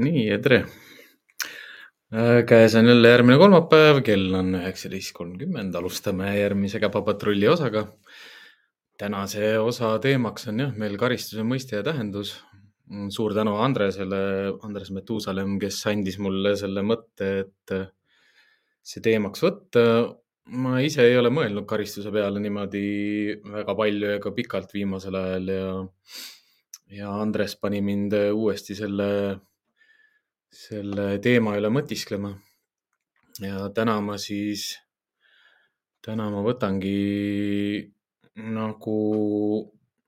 nii, tere. Äh, käes on jälle järgmine kolmapäev, kell on üheksateist kolmkümmend, alustame järgmise Käpapatrulli osaga. tänase osa teemaks on jah, meil karistuse mõiste ja tähendus. suur tänu Andresele, Andres Metuusalem, kes andis mulle selle mõtte, et see teemaks võtta. ma ise ei ole mõelnud karistuse peale niimoodi väga palju ega pikalt viimasel ajal ja, ja Andres pani mind uuesti selle selle teema üle mõtisklema. ja täna ma siis, täna ma võtangi nagu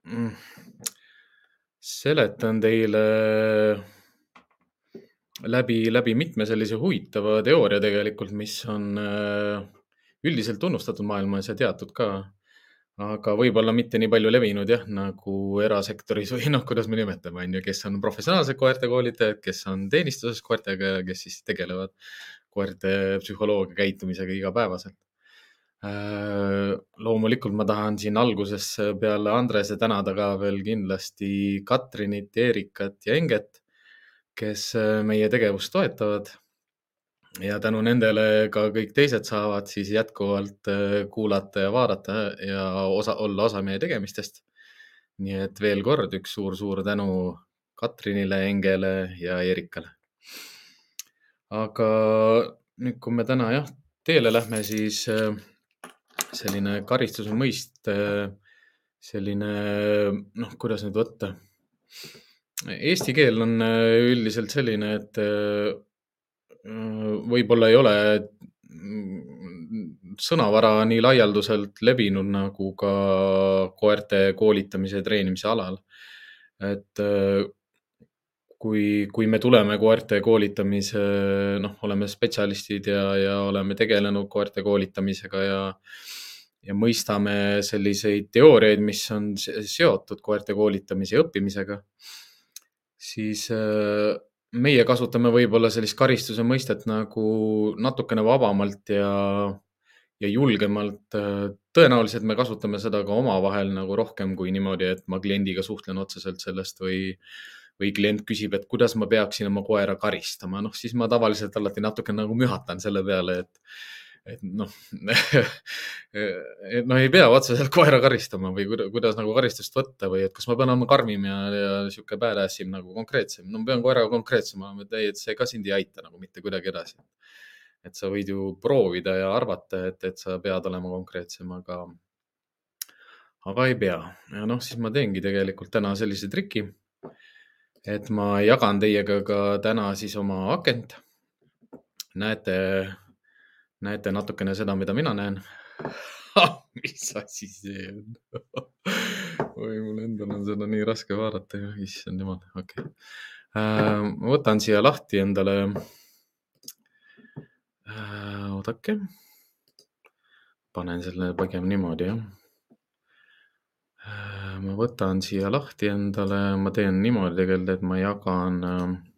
mm, seletan teile läbi, läbi mitme sellise huvitava teooria tegelikult, mis on äh, üldiselt tunnustatud maailmas ja teatud ka aga võib-olla mitte nii palju levinud jah, nagu erasektoris või noh, kuidas me nimetame, on ju, kes on professionaalsed koertekoolitajad, kes on teenistuses koertega ja kes siis tegelevad koerte psühholoogia käitumisega igapäevaselt. Äh, loomulikult ma tahan siin alguses peale Andrese tänada ka veel kindlasti Katrinit, Erikat ja Enget, kes meie tegevust toetavad ja tänu nendele ka kõik teised saavad siis jätkuvalt äh, kuulata ja vaadata ja osa, olla osa meie tegemistest. nii et veel kord üks suur-suur tänu Katrinile, Engele ja Erikale. aga nüüd, kui me täna jah, teele lähme, siis äh, selline karistuse mõiste, selline noh, kuidas nüüd võtta. Eesti keel on äh, üldiselt selline, et võib-olla ei ole mm, sõnavara nii laialdaselt levinud nagu ka koerte koolitamise ja treenimise alal. et äh, kui, kui me tuleme koerte koolitamise, noh, oleme spetsialistid ja, ja oleme tegelenud koerte koolitamisega ja, ja mõistame selliseid teooriaid, mis on seotud koerte koolitamise ja õppimisega, siis äh, meie kasutame võib-olla sellist karistuse mõistet nagu natukene vabamalt ja, ja julgemalt. tõenäoliselt me kasutame seda ka omavahel nagu rohkem kui niimoodi, et ma kliendiga suhtlen otseselt sellest või, või klient küsib, et kuidas ma peaksin oma koera karistama, noh siis ma tavaliselt alati natuke nagu mühatan selle peale, et et noh et noh, ei pea otseselt koera karistama või kuidas, kuidas nagu karistust võtta või et kas ma pean olema karmim ja, ja sihuke badass im nagu konkreetsem. no ma pean koeraga konkreetsem olema, et ei, et see ka sind ei aita nagu mitte kuidagi edasi. et sa võid ju proovida ja arvata, et, et sa pead olema konkreetsem, aga, aga ei pea. ja noh, siis ma teengi tegelikult täna sellise triki, et ma jagan teiega ka täna siis oma akent. näete näete natukene seda, mida mina näen mis asi see on oi, mul endal on seda nii raske vaadata, issand jumal, okei okay. äh,. ma võtan siia lahti endale äh,. oodake. panen selle pigem niimoodi, jah äh,. ma võtan siia lahti endale, ma teen niimoodi tegelikult, et ma jagan Äh,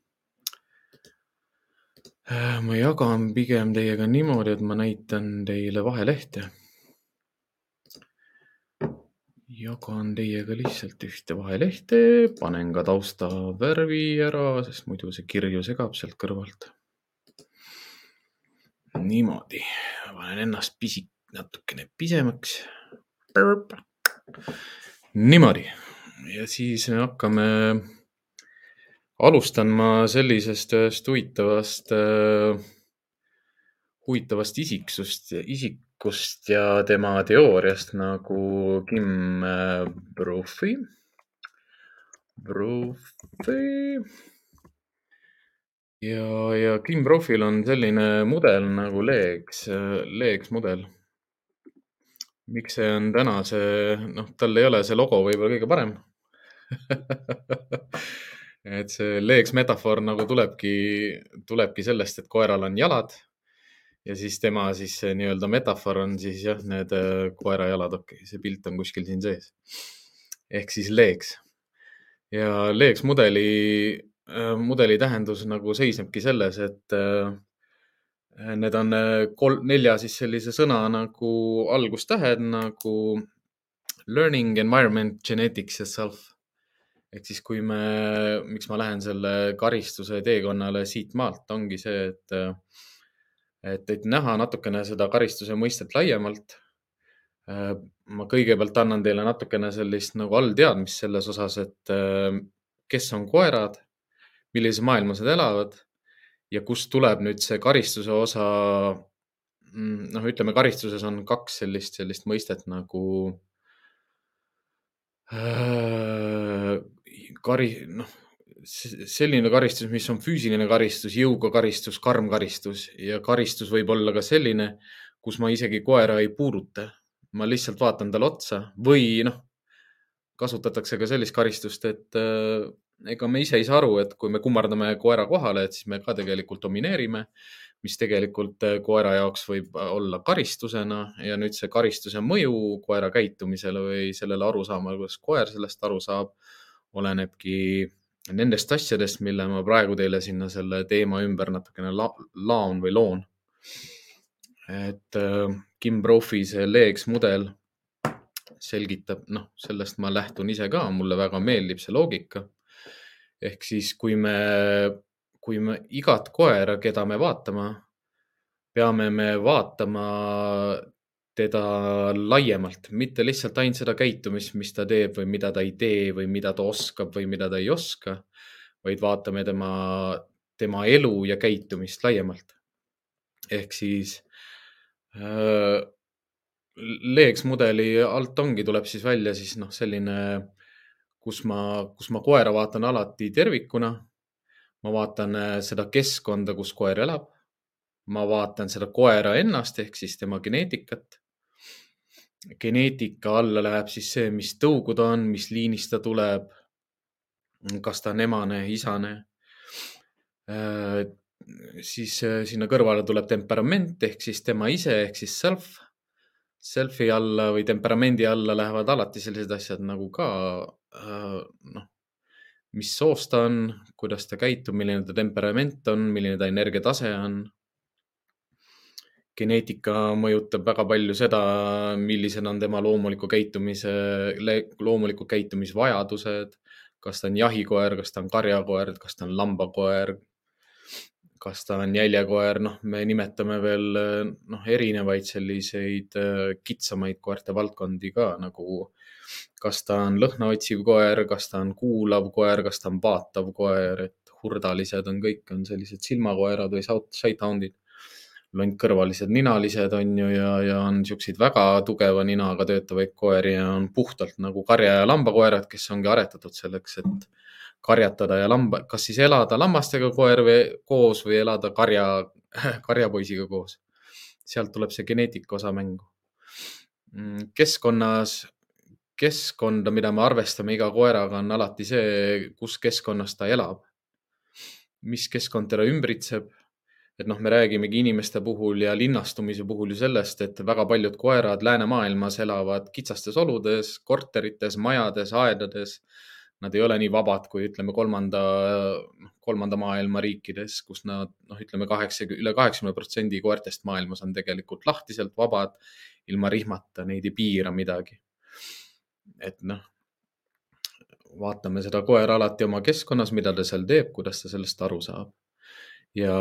ma jagan pigem teiega niimoodi, et ma näitan teile vahelehte. jagan teiega lihtsalt ühte vahelehte, panen ka tausta värvi ära, sest muidu see kirju segab sealt kõrvalt. niimoodi, panen ennast pisik, natukene pisemaks. niimoodi ja siis me hakkame alustan ma sellisest ühest huvitavast äh,, huvitavast isiksust, isikust ja tema teooriast nagu Kim äh, Brophy. Brophy. ja, ja Kim Brophyl on selline mudel nagu Leeks, Leeks mudel. miks see on tänase, noh, tal ei ole see logo võib-olla kõige parem et see leeks metafoor nagu tulebki, tulebki sellest, et koeral on jalad ja siis tema siis nii-öelda metafoor on siis jah, need äh, koera jalad, okei okay,, see pilt on kuskil siin sees. ehk siis leeks ja leeks mudeli, äh, mudeli tähendus nagu seisnebki selles, et äh, need on kolm, nelja siis sellise sõna nagu algustähed nagu learning, environment, genetics ja self ehk siis, kui me, miks ma lähen selle karistuse teekonnale siit maalt, ongi see, et, et, et näha natukene seda karistuse mõistet laiemalt. ma kõigepealt annan teile natukene sellist nagu allteadmist selles osas, et kes on koerad, millises maailmas nad elavad ja kust tuleb nüüd see karistuse osa. Noh, ütleme karistuses on kaks sellist, sellist mõistet nagu kari, noh, selline karistus, mis on füüsiline karistus, jõuga karistus, karm karistus ja karistus võib olla ka selline, kus ma isegi koera ei puuduta. ma lihtsalt vaatan talle otsa või noh, kasutatakse ka sellist karistust, et äh, ega me ise ei saa aru, et kui me kummardame koera kohale, et siis me ka tegelikult domineerime, mis tegelikult äh, koera jaoks võib äh, olla karistusena ja nüüd see karistuse mõju koera käitumisele või sellele arusaamale, kuidas koer sellest aru saab, olenebki nendest asjadest, mille ma praegu teile sinna selle teema ümber natukene la laon või loon. et äh, Kim Profi see Leeks mudel selgitab, noh, sellest ma lähtun ise ka, mulle väga meeldib see loogika ehk siis, kui me, kui me igat koera, keda me vaatama, peame me vaatama teda laiemalt, mitte lihtsalt ainult seda käitumist, mis ta teeb või mida ta ei tee või mida ta oskab või mida ta ei oska, vaid vaatame tema, tema elu ja käitumist laiemalt. ehk siis äh, Leeks mudeli alt ongi, tuleb siis välja siis noh, selline kus ma, kus ma koera vaatan alati tervikuna. ma vaatan äh, seda keskkonda, kus koer elab. ma vaatan seda koera ennast ehk siis tema geneetikat. Geneetika alla läheb siis see, mis tõugu ta on, mis liinist ta tuleb. kas ta on emane, isane. Äh, siis äh, sinna kõrvale tuleb temperament ehk siis tema ise ehk siis self selfie alla või temperamendi alla lähevad alati sellised asjad nagu ka Äh, noh, mis soost ta on, kuidas ta käitub, milline ta temperament on, milline ta energiatase on. Geneetika mõjutab väga palju seda, millised on tema loomuliku käitumise, loomuliku käitumisvajadused. kas ta on jahikoer, kas ta on karjakoer, kas ta on lambakoer, kas ta on jäljekoer, noh, me nimetame veel noh, erinevaid selliseid kitsamaid koerte valdkondi ka nagu kas ta on lõhnaotsiv koer, kas ta on kuulav koer, kas ta on vaatav koer, et hurdalised on kõik, on sellised silmakoerad või sighthound'id. lontkõrvalised ninalised on ju ja, ja on siukseid väga tugeva ninaga töötavaid koeri ja on puhtalt nagu karja ja lambakoerad, kes ongi aretatud selleks, et karjatada ja lamba, kas siis elada lammastega koer või koos või elada karja, karjapoisiga koos. sealt tuleb see geneetika osa mängu. Mm, keskkonnas keskkonda, mida me arvestame iga koeraga, on alati see, kus keskkonnas ta elab. mis keskkond teda ümbritseb. Et noh, me räägimegi inimeste puhul ja linnastumise puhul ju sellest, et väga paljud koerad läänemaailmas elavad kitsastes oludes, korterites, majades, aedades. Nad ei ole nii vabad kui ütleme kolmanda, noh, kolmanda maailma riikides, kus nad noh, ütleme kaheksa, üle kaheksakümne protsendi koertest maailmas on tegelikult lahtiselt vabad, ilma rihmata, neid ei piira midagi et noh, vaatame seda koera alati oma keskkonnas, mida ta seal teeb, kuidas ta sellest aru saab. Ja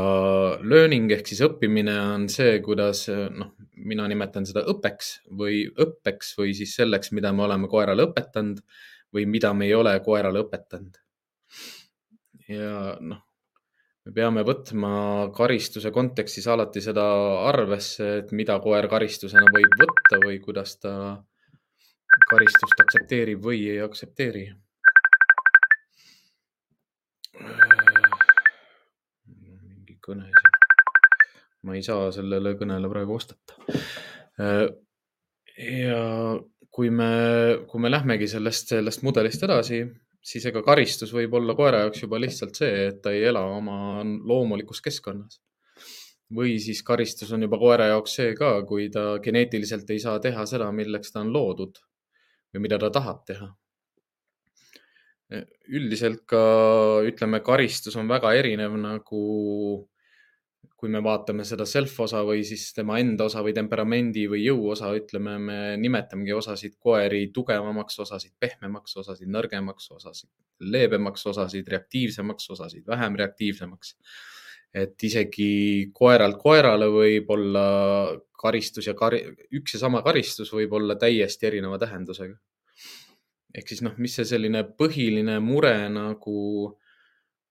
learning ehk siis õppimine on see, kuidas noh, mina nimetan seda õppeks või õppeks või siis selleks, mida me oleme koerale õpetanud või mida me ei ole koerale õpetanud. ja noh, me peame võtma karistuse kontekstis alati seda arvesse, et mida koer karistusena võib võtta või kuidas ta karistust aktsepteerib või ei aktsepteeri. Mingi kõne siin. ma ei saa sellele kõnele praegu vastata. ja kui me, kui me lähmegi sellest, sellest mudelist edasi, siis ega karistus võib olla koera jaoks juba lihtsalt see, et ta ei ela oma loomulikus keskkonnas. või siis karistus on juba koera jaoks see ka, kui ta geneetiliselt ei saa teha seda, milleks ta on loodud või mida ta tahab teha. üldiselt ka ütleme, karistus on väga erinev nagu kui me vaatame seda self osa või siis tema enda osa või temperamendi või jõu osa, ütleme, me nimetamegi osasid koeri tugevamaks, osasid pehmemaks, osasid nõrgemaks, osasid leebemaks, osasid reaktiivsemaks, osasid vähem reaktiivsemaks. et isegi koeralt koerale võib olla karistus ja kari, üks ja sama karistus võib olla täiesti erineva tähendusega. ehk siis noh, mis see selline põhiline mure nagu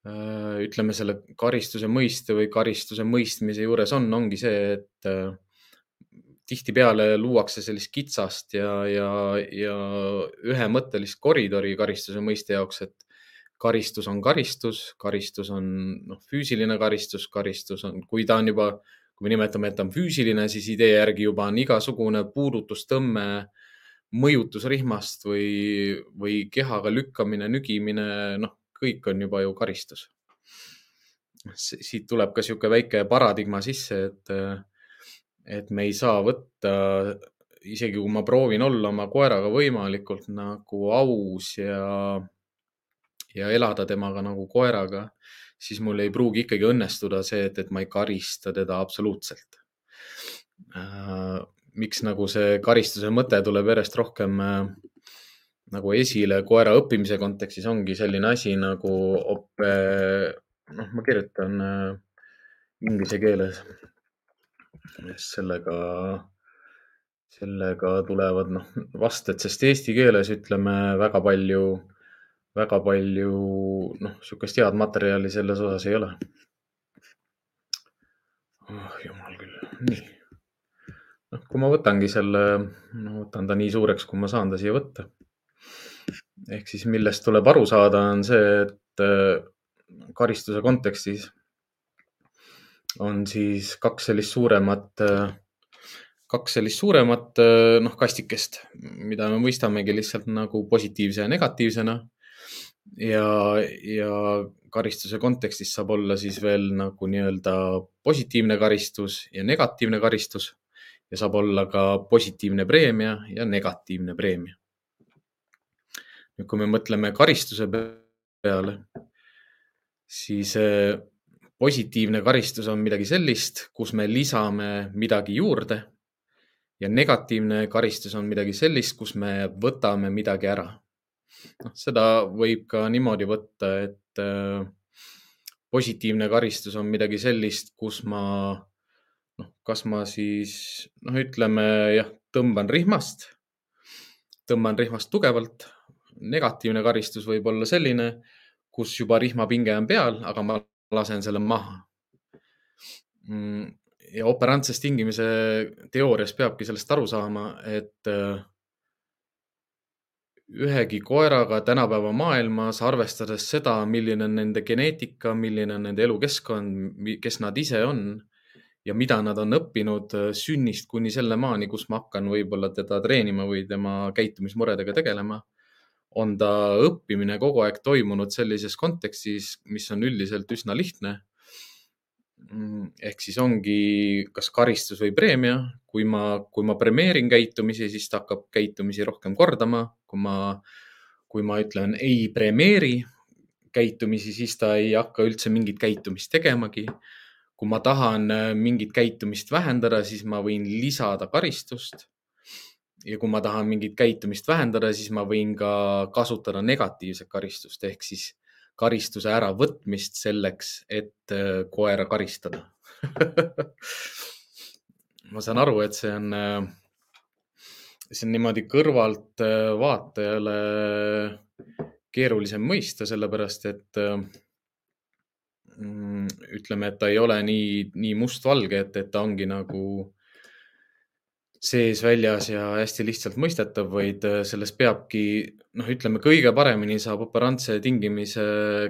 ütleme, selle karistuse mõiste või karistuse mõistmise juures on, ongi see, et äh, tihtipeale luuakse sellist kitsast ja, ja, ja ühemõttelist koridori karistuse mõiste jaoks, et karistus on karistus, karistus on noh, füüsiline karistus, karistus on, kui ta on juba, kui me nimetame, et ta on füüsiline, siis idee järgi juba on igasugune puudutustõmme, mõjutus rihmast või, või kehaga lükkamine, nügimine, noh, kõik on juba ju karistus. siit tuleb ka niisugune väike paradigma sisse, et, et me ei saa võtta, isegi kui ma proovin olla oma koeraga võimalikult nagu aus ja, ja elada temaga nagu koeraga, siis mul ei pruugi ikkagi õnnestuda see, et, et ma ei karista teda absoluutselt äh, miks nagu see karistuse mõte tuleb järjest rohkem äh, nagu esile koera õppimise kontekstis ongi selline asi nagu ope, noh, ma kirjutan äh, inglise keeles. sellega, sellega tulevad noh vasted, sest eesti keeles ütleme väga palju, väga palju noh, niisugust head materjali selles osas ei ole. oh jumal küll, nii. noh, kui ma võtangi selle, no võtan ta nii suureks, kui ma saan ta siia võtta ehk siis millest tuleb aru saada, on see, et äh, karistuse kontekstis on siis kaks sellist suuremat, äh, kaks sellist suuremat äh, noh, kastikest, mida me mõistamegi lihtsalt nagu positiivse ja negatiivsena. ja, ja karistuse kontekstis saab olla siis veel nagu nii-öelda positiivne karistus ja negatiivne karistus ja saab olla ka positiivne preemia ja negatiivne preemia nüüd, kui me mõtleme karistuse peale, siis eh, positiivne karistus on midagi sellist, kus me lisame midagi juurde ja negatiivne karistus on midagi sellist, kus me võtame midagi ära. noh, seda võib ka niimoodi võtta, et äh, positiivne karistus on midagi sellist, kus ma noh, kas ma siis noh, ütleme jah, tõmban rihmast, tõmban rihmast tugevalt negatiivne karistus võib olla selline, kus juba rihmapinge on peal, aga ma lasen selle maha. Mm, ja operantses tingimise teoorias peabki sellest aru saama, et äh, ühegi koeraga tänapäeva maailmas, arvestades seda, milline on nende geneetika, milline on nende elukeskkond, kes nad ise on ja mida nad on õppinud äh, sünnist kuni selle maani, kus ma hakkan võib-olla teda treenima või tema käitumismuredega tegelema on ta õppimine kogu aeg toimunud sellises kontekstis, mis on üldiselt üsna lihtne. Ehk siis ongi kas karistus või preemia. kui ma, kui ma premeerin käitumisi, siis ta hakkab käitumisi rohkem kordama. kui ma, kui ma ütlen ei premeeri käitumisi, siis ta ei hakka üldse mingit käitumist tegemagi. kui ma tahan mingit käitumist vähendada, siis ma võin lisada karistust ja kui ma tahan mingit käitumist vähendada, siis ma võin ka kasutada negatiivset karistust ehk siis karistuse äravõtmist selleks, et äh, koera karistada. Ma saan aru, et see on, äh, see on niimoodi kõrvalt äh, vaatajale keerulisem mõista, sellepärast et mm, ütleme, et ta ei ole nii, nii mustvalge, et, et ta ongi nagu sees-väljas ja hästi lihtsalt mõistetav, vaid äh, sellest peabki, noh, ütleme kõige paremini saab operantse tingimise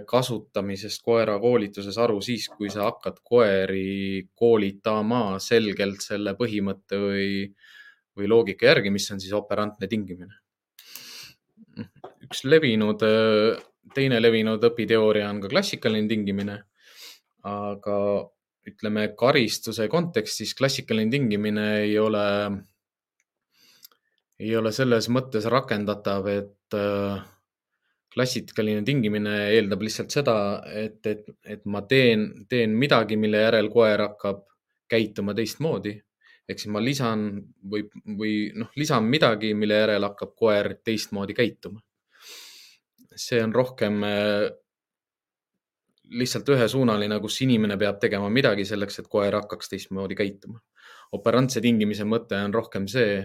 kasutamisest koera koolituses aru siis, kui sa hakkad koeri koolitama selgelt selle põhimõtte või, või loogika järgi, mis on siis operantne tingimine. üks levinud, äh, teine levinud õpiteooria on ka klassikaline tingimine. aga ütleme, karistuse kontekstis klassikaline tingimine ei ole, ei ole selles mõttes rakendatav, et äh, klassikaline tingimine eeldab lihtsalt seda, et, et, et ma teen, teen midagi, mille järel koer hakkab käituma teistmoodi. ehk siis ma lisan või, või noh, lisan midagi, mille järel hakkab koer teistmoodi käituma. see on rohkem äh, lihtsalt ühesuunaline, kus inimene peab tegema midagi selleks, et koer hakkaks teistmoodi käituma operantse tingimise mõte on rohkem see,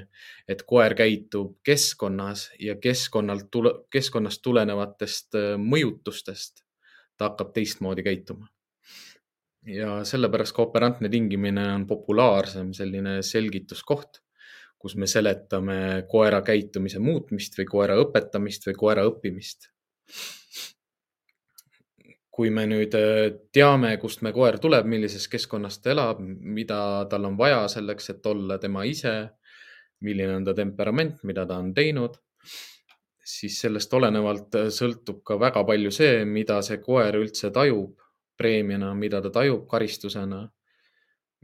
et koer käitub keskkonnas ja keskkonnalt tule, keskkonnast tulenevatest äh, mõjutustest ta hakkab teistmoodi käituma. ja sellepärast ka operantne tingimine on populaarsem selline selgituskoht, kus me seletame koera käitumise muutmist või koera õpetamist või koera õppimist kui me nüüd äh, teame, kust me koer tuleb, millises keskkonnas ta elab, mida tal on vaja selleks, et olla tema ise, milline on ta temperament, mida ta on teinud, siis sellest olenevalt äh, sõltub ka väga palju see, mida see koer üldse tajub preemiana, mida ta tajub karistusena,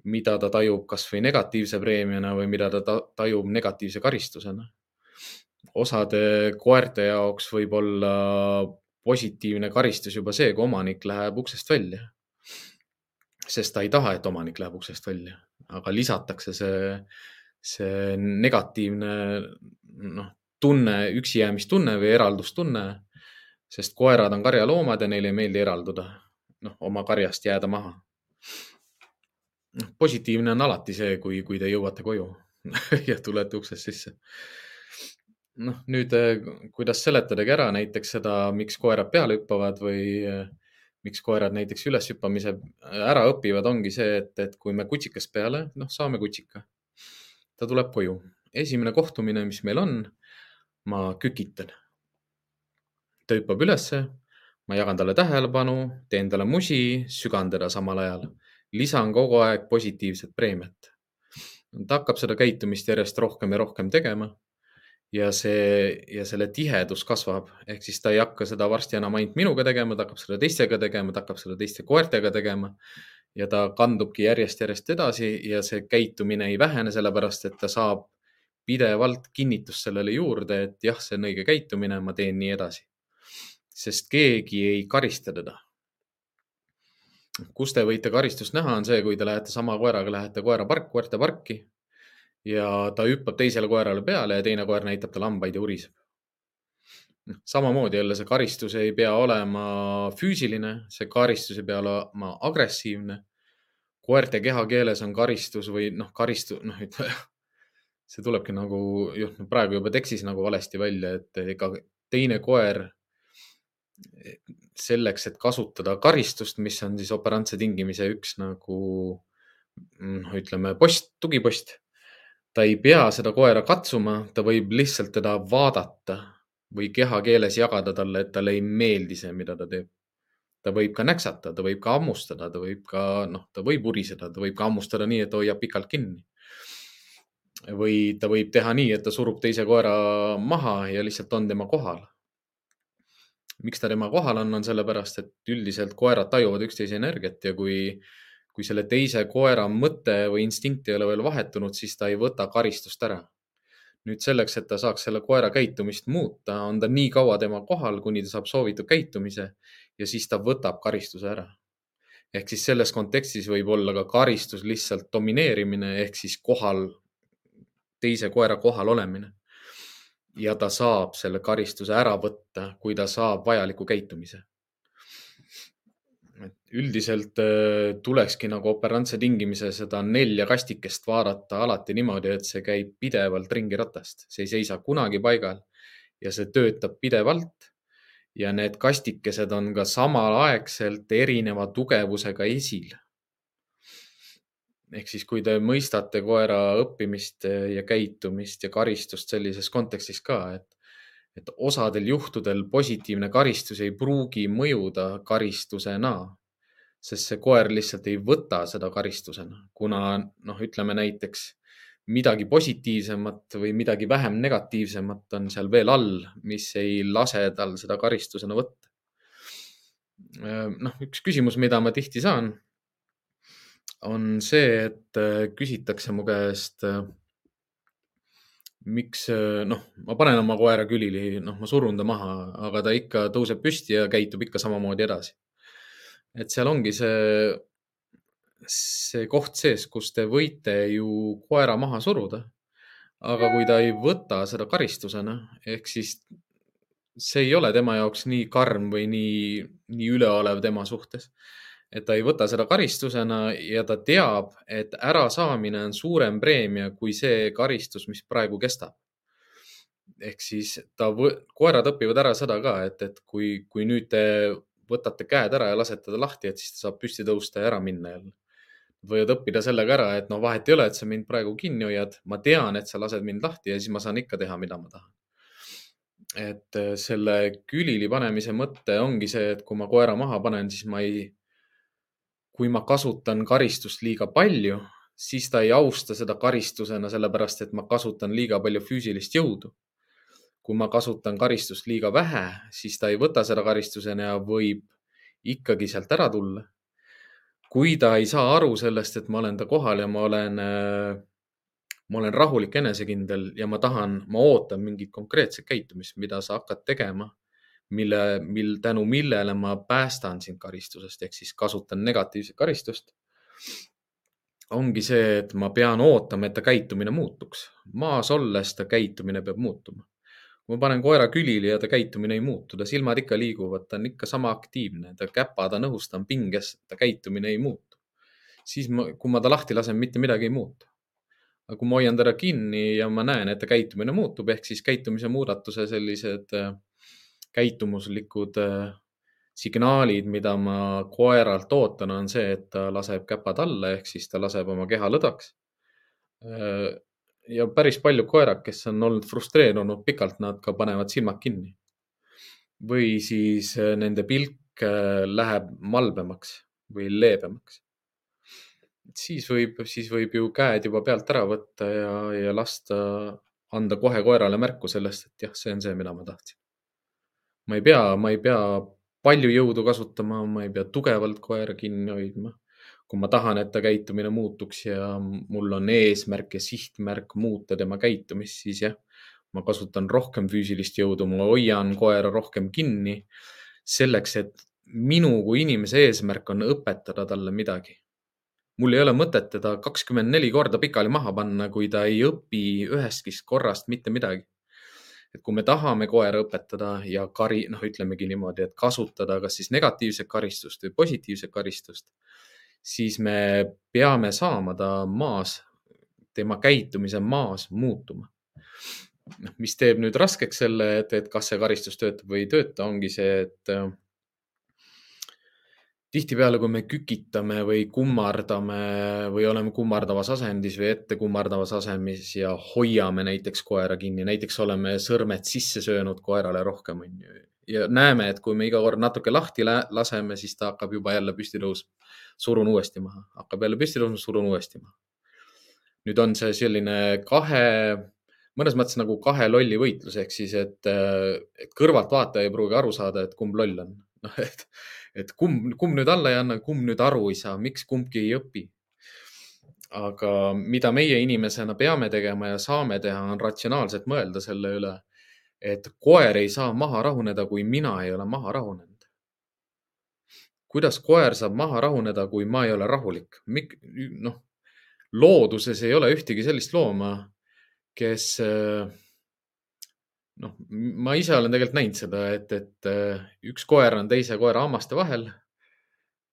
mida ta tajub kasvõi negatiivse preemiana või mida ta tajub negatiivse karistusena. osade koerte jaoks võib olla positiivne karistus juba see, kui omanik läheb uksest välja. sest ta ei taha, et omanik läheb uksest välja, aga lisatakse see, see negatiivne noh, tunne, üksijäämistunne või eraldustunne, sest koerad on karjaloomad ja neile ei meeldi eralduda, noh, oma karjast jääda maha. noh, positiivne on alati see, kui, kui te jõuate koju ja tulete uksest sisse noh, nüüd äh, kuidas seletadagi ära näiteks seda, miks koerad peale hüppavad või äh, miks koerad näiteks üleshüppamise äh, ära õpivad, ongi see, et, et kui me kutsikast peale, noh, saame kutsika. ta tuleb koju. esimene kohtumine, mis meil on, ma kükitan. ta hüppab ülesse, ma jagan talle tähelepanu, teen talle musi, sügan teda samal ajal. lisan kogu aeg positiivset preemiat. ta hakkab seda käitumist järjest rohkem ja rohkem tegema ja see ja selle tihedus kasvab, ehk siis ta ei hakka seda varsti enam ainult minuga tegema, ta hakkab seda teistega tegema, ta hakkab seda teiste koertega tegema. ja ta kandubki järjest-järjest edasi ja see käitumine ei vähene, sellepärast et ta saab pidevalt kinnitust sellele juurde, et jah, see on õige käitumine, ma teen nii edasi. sest keegi ei karista teda. kus te võite karistust näha, on see, kui te lähete sama koeraga, lähete koerapark, koerteparki ja ta hüppab teisele koerale peale ja teine koer näitab talle hambaid ja uriseb. noh, samamoodi jälle see karistus ei pea olema füüsiline, see karistus ei pea olema agressiivne. koerte kehakeeles on karistus või noh, karistu-, noh, see tulebki nagu juh, praegu juba tekstis nagu valesti välja, et ega teine koer selleks, et kasutada karistust, mis on siis operantse tingimise üks nagu noh, ütleme post, tugipost ta ei pea seda koera katsuma, ta võib lihtsalt teda vaadata või kehakeeles jagada talle, et talle ei meeldi see, mida ta teeb. ta võib ka näksata, ta võib ka hammustada, ta võib ka, noh, ta võib uriseda, ta võib ka hammustada nii, et hoiab pikalt kinni. või ta võib teha nii, et ta surub teise koera maha ja lihtsalt on tema kohal. miks ta tema kohal on, on sellepärast, et üldiselt koerad tajuvad üksteise energiat ja kui kui selle teise koera mõte või instinkt ei ole veel vahetunud, siis ta ei võta karistust ära. nüüd selleks, et ta saaks selle koera käitumist muuta, on ta nii kaua tema kohal, kuni ta saab soovitud käitumise ja siis ta võtab karistuse ära. ehk siis selles kontekstis võib olla ka karistus lihtsalt domineerimine ehk siis kohal, teise koera kohal olemine. ja ta saab selle karistuse ära võtta, kui ta saab vajaliku käitumise üldiselt äh, tulekski nagu operantse tingimise seda nelja kastikest vaadata alati niimoodi, et see käib pidevalt ringiratast, see ei seisa kunagi paigal ja see töötab pidevalt. ja need kastikesed on ka samaaegselt erineva tugevusega esil. ehk siis, kui te mõistate koera õppimist ja käitumist ja karistust sellises kontekstis ka, et et osadel juhtudel positiivne karistus ei pruugi mõjuda karistusena, sest see koer lihtsalt ei võta seda karistusena, kuna noh, ütleme näiteks midagi positiivsemat või midagi vähem negatiivsemat on seal veel all, mis ei lase tal seda karistusena võtta. noh, üks küsimus, mida ma tihti saan, on see, et küsitakse mu käest miks, noh, ma panen oma koera külili, noh, ma surun ta maha, aga ta ikka tõuseb püsti ja käitub ikka samamoodi edasi. Et seal ongi see, see koht sees, kus te võite ju koera maha suruda. aga kui ta ei võta seda karistusena, ehk siis see ei ole tema jaoks nii karm või nii, nii üleolev tema suhtes et ta ei võta seda karistusena ja ta teab, et ärasaamine on suurem preemia kui see karistus, mis praegu kestab. ehk siis ta, koerad õpivad ära seda ka, et, et kui, kui nüüd te võtate käed ära ja lasete ta lahti, et siis ta saab püsti tõusta ja ära minna jälle. võivad õppida sellega ära, et no vahet ei ole, et sa mind praegu kinni hoiad, ma tean, et sa lased mind lahti ja siis ma saan ikka teha, mida ma tahan et selle külili panemise mõte ongi see, et kui ma koera maha panen, siis ma ei, kui ma kasutan karistust liiga palju, siis ta ei austa seda karistusena, sellepärast et ma kasutan liiga palju füüsilist jõudu. Kui ma kasutan karistust liiga vähe, siis ta ei võta seda karistusena ja võib ikkagi sealt ära tulla. kui ta ei saa aru sellest, et ma olen ta kohal ja ma olen, ma olen rahulik, enesekindel ja ma tahan, ma ootan mingit konkreetset käitumist, mida sa hakkad tegema mille, mil, tänu millele ma päästan sind karistusest ehk siis kasutan negatiivset karistust. ongi see, et ma pean ootama, et ta käitumine muutuks. maas olles ta käitumine peab muutuma. Kui ma panen koera külili ja ta käitumine ei muutu, ta silmad ikka liiguvad, ta on ikka sama aktiivne, ta käpad on õhus, ta on pinges, ta käitumine ei muutu. siis ma, kui ma ta lahti lasen, mitte midagi ei muutu aga kui ma hoian teda kinni ja ma näen, et ta käitumine muutub, ehk siis käitumise muudatuse sellised äh, käitumuslikud äh, signaalid, mida ma koeralt ootan, on see, et ta laseb käpad alla ehk siis ta laseb oma keha lõdvaks. Äh, ja päris paljud koerad, kes on olnud frustreerunud pikalt, nad ka panevad silmad kinni. või siis äh, nende pilk läheb malbemaks või leebemaks. siis võib, siis võib ju käed juba pealt ära võtta ja, ja lasta, anda kohe koerale märku sellest, et jah, see on see, mida ma tahtsin ma ei pea, ma ei pea palju jõudu kasutama, ma ei pea tugevalt koera kinni hoidma. Kui ma tahan, et ta käitumine muutuks ja mul on eesmärk ja sihtmärk muuta tema käitumist, siis jah, ma kasutan rohkem füüsilist jõudu, ma hoian koera rohkem kinni selleks, et minu kui inimese eesmärk on õpetada talle midagi. mul ei ole mõtet teda kakskümmend neli korda pikali maha panna, kui ta ei õpi ühestki korrast mitte midagi et kui me tahame koera õpetada ja kari, noh, ütlemegi niimoodi, et kasutada kas siis negatiivset karistust või positiivset karistust, siis me peame saama ta maas, tema käitumise maas muutuma. noh, mis teeb nüüd raskeks selle, et, et kas see karistus töötab või ei tööta, ongi see, et tihtipeale, kui me kükitame või kummardame või oleme kummardavas asendis või ette kummardavas asemis ja hoiame näiteks koera kinni, näiteks oleme sõrmed sisse söönud koerale rohkem, onju. Ja näeme, et kui me iga kord natuke lahti laseme, siis ta hakkab juba jälle püsti tõusma. surun uuesti maha, hakkab jälle püsti tõusma, surun uuesti maha. nüüd on see selline kahe, mõnes mõttes nagu kahe lolli võitlus, ehk siis, et, et kõrvaltvaataja ei pruugi aru saada, et kumb loll on. noh, et et kumb, kumb nüüd alla ei anna, kumb nüüd aru ei saa, miks kumbki ei õpi. aga mida meie inimesena peame tegema ja saame teha, on ratsionaalselt mõelda selle üle, et koer ei saa maha rahuneda, kui mina ei ole maha rahunenud. kuidas koer saab maha rahuneda, kui ma ei ole rahulik? noh, looduses ei ole ühtegi sellist looma, kes noh, ma ise olen tegelikult näinud seda, et, et äh, üks koer on teise koera hammaste vahel.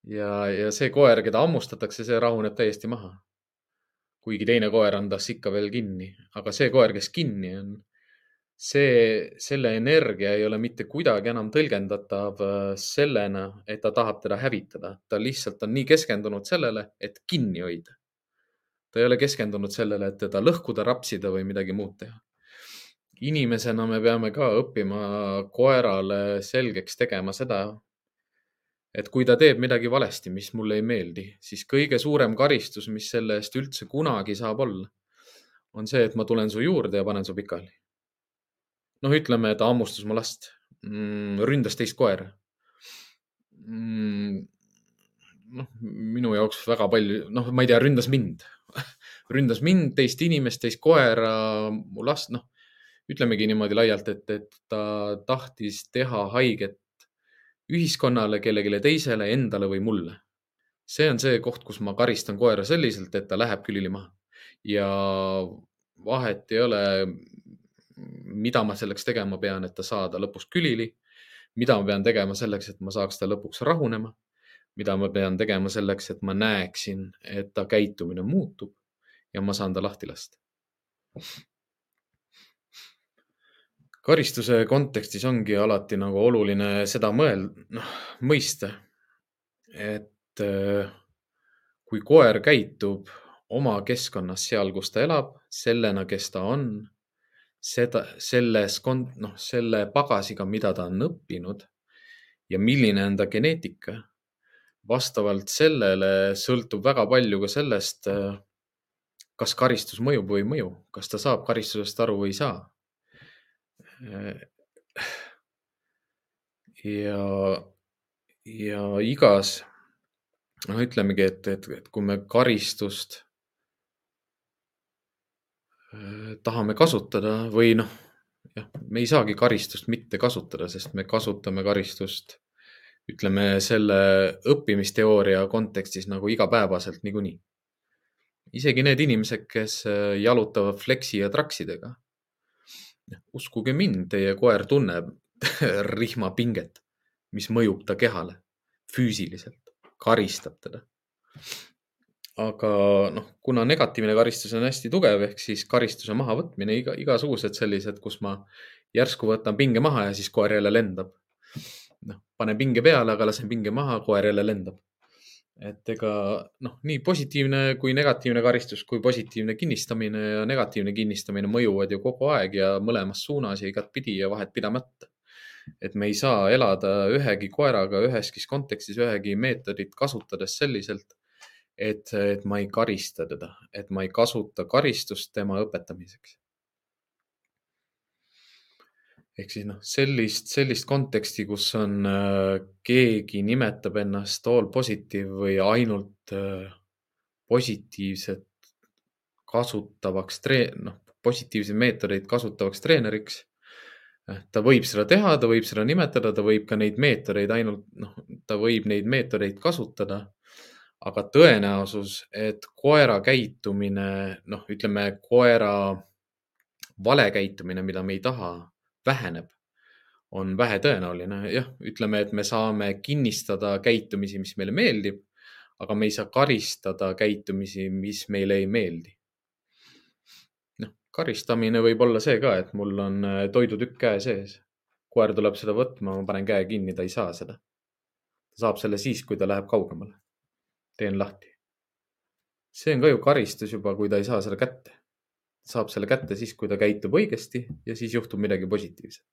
ja, ja see koer, keda hammustatakse, see rahuneb täiesti maha. kuigi teine koer on tas ikka veel kinni, aga see koer, kes kinni on, see, selle energia ei ole mitte kuidagi enam tõlgendatav äh, sellena, et ta tahab teda hävitada. ta lihtsalt on nii keskendunud sellele, et kinni hoida. ta ei ole keskendunud sellele, et teda lõhkuda, rapsida või midagi muud teha inimesena me peame ka õppima koerale selgeks tegema seda, et kui ta teeb midagi valesti, mis mulle ei meeldi, siis kõige suurem karistus, mis selle eest üldse kunagi saab olla, on see, et ma tulen su juurde ja panen su pikali. Noh, ütleme, ta hammustas mu last mm,, ründas teist koera mm,. noh, minu jaoks väga palju, noh, ma ei tea, ründas mind ründas mind, teist inimest, teist koera, mu last, noh, ütlemegi niimoodi laialt, et, et ta tahtis teha haiget ühiskonnale, kellelegi teisele, endale või mulle. see on see koht, kus ma karistan koera selliselt, et ta läheb külili maha ja vahet ei ole, mida ma selleks tegema pean, et ta saada lõpuks külili. mida ma pean tegema selleks, et ma saaks ta lõpuks rahunema. mida ma pean tegema selleks, et ma näeksin, et ta käitumine muutub ja ma saan ta lahti lasta karistuse kontekstis ongi alati nagu oluline seda mõelda, noh, mõista, et kui koer käitub oma keskkonnas seal, kus ta elab, sellena, kes ta on, seda, selles, noh, selle pagasiga, mida ta on õppinud ja milline on ta geneetika. vastavalt sellele sõltub väga palju ka sellest, äh, kas karistus mõjub või ei mõju, kas ta saab karistusest aru või ei saa ja, ja igas, noh, ütlemegi, et, et, et kui me karistust äh, tahame kasutada või noh, jah, me ei saagi karistust mitte kasutada, sest me kasutame karistust, ütleme selle õppimisteooria kontekstis nagu igapäevaselt niikuinii. isegi need inimesed, kes äh, jalutavad fleksi ja traksidega uskuge mind, teie koer tunneb rihmapinget, mis mõjub ta kehale füüsiliselt, karistab teda. Aga noh, kuna negatiivne karistus on hästi tugev, ehk siis karistuse mahavõtmine, iga, igasugused sellised, kus ma järsku võtan pinge maha ja siis koer jälle lendab. noh, panen pinge peale, aga lasen pinge maha, koer jälle lendab et ega noh, nii positiivne kui negatiivne karistus kui positiivne kinnistamine ja negatiivne kinnistamine mõjuvad ju kogu aeg ja mõlemas suunas ja igatpidi ja vahet pidamata. et me ei saa elada ühegi koeraga üheski kontekstis ühegi meetodit kasutades selliselt, et, et ma ei karista teda, et ma ei kasuta karistust tema õpetamiseks ehk siis noh, sellist, sellist konteksti, kus on äh, keegi nimetab ennast all positive või ainult äh, positiivset kasutavaks treen-, noh, positiivseid meetodeid kasutavaks treeneriks. Äh, ta võib seda teha, ta võib seda nimetada, ta võib ka neid meetodeid ainult, noh, ta võib neid meetodeid kasutada. Aga tõenäosus, et koera käitumine, noh, ütleme koera vale käitumine, mida me ei taha väheneb, on vähetõenäoline. jah, ütleme, et me saame kinnistada käitumisi, mis meile meeldib, aga me ei saa karistada käitumisi, mis meile ei meeldi. noh, karistamine võib olla see ka, et mul on äh, toidutükk käe sees. koer tuleb seda võtma, ma panen käe kinni, ta ei saa seda. ta saab selle siis, kui ta läheb kaugemale. Teen lahti. see on ka ju karistus juba, kui ta ei saa seda kätte saab selle kätte siis, kui ta käitub õigesti ja siis juhtub midagi positiivset.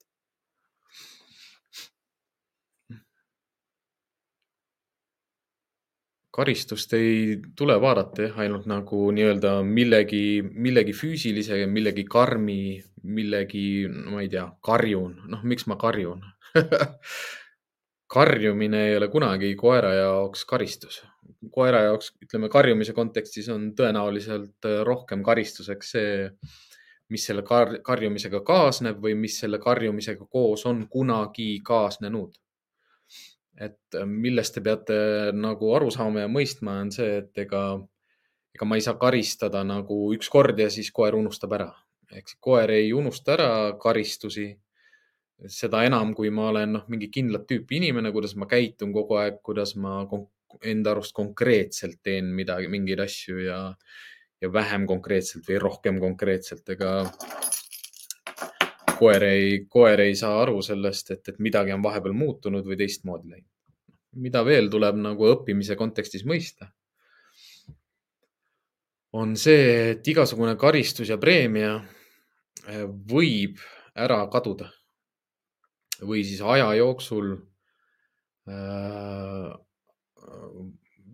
karistust ei tule vaadata jah, ainult nagu nii-öelda millegi, millegi füüsilise, millegi karmi, millegi, ma ei tea, karjun, noh, miks ma karjun karjumine ei ole kunagi koera jaoks karistus koera jaoks, ütleme karjumise kontekstis on tõenäoliselt äh, rohkem karistuseks see, mis selle kar karjumisega kaasneb või mis selle karjumisega koos on kunagi kaasnenud. et äh, millest te peate nagu aru saama ja mõistma, on see, et ega, ega ma ei saa karistada nagu üks kord ja siis koer unustab ära. ehk koer ei unusta ära karistusi seda enam, kui ma olen noh, mingi kindlat tüüpi inimene, kuidas ma käitun kogu aeg, kuidas ma enda arust konkreetselt teen midagi, mingeid asju ja, ja vähem konkreetselt või rohkem konkreetselt, ega koer ei, koer ei saa aru sellest, et, et midagi on vahepeal muutunud või teistmoodi läinud. mida veel tuleb nagu õppimise kontekstis mõista, on see, et igasugune karistus ja preemia eh, võib ära kaduda või siis aja jooksul äh,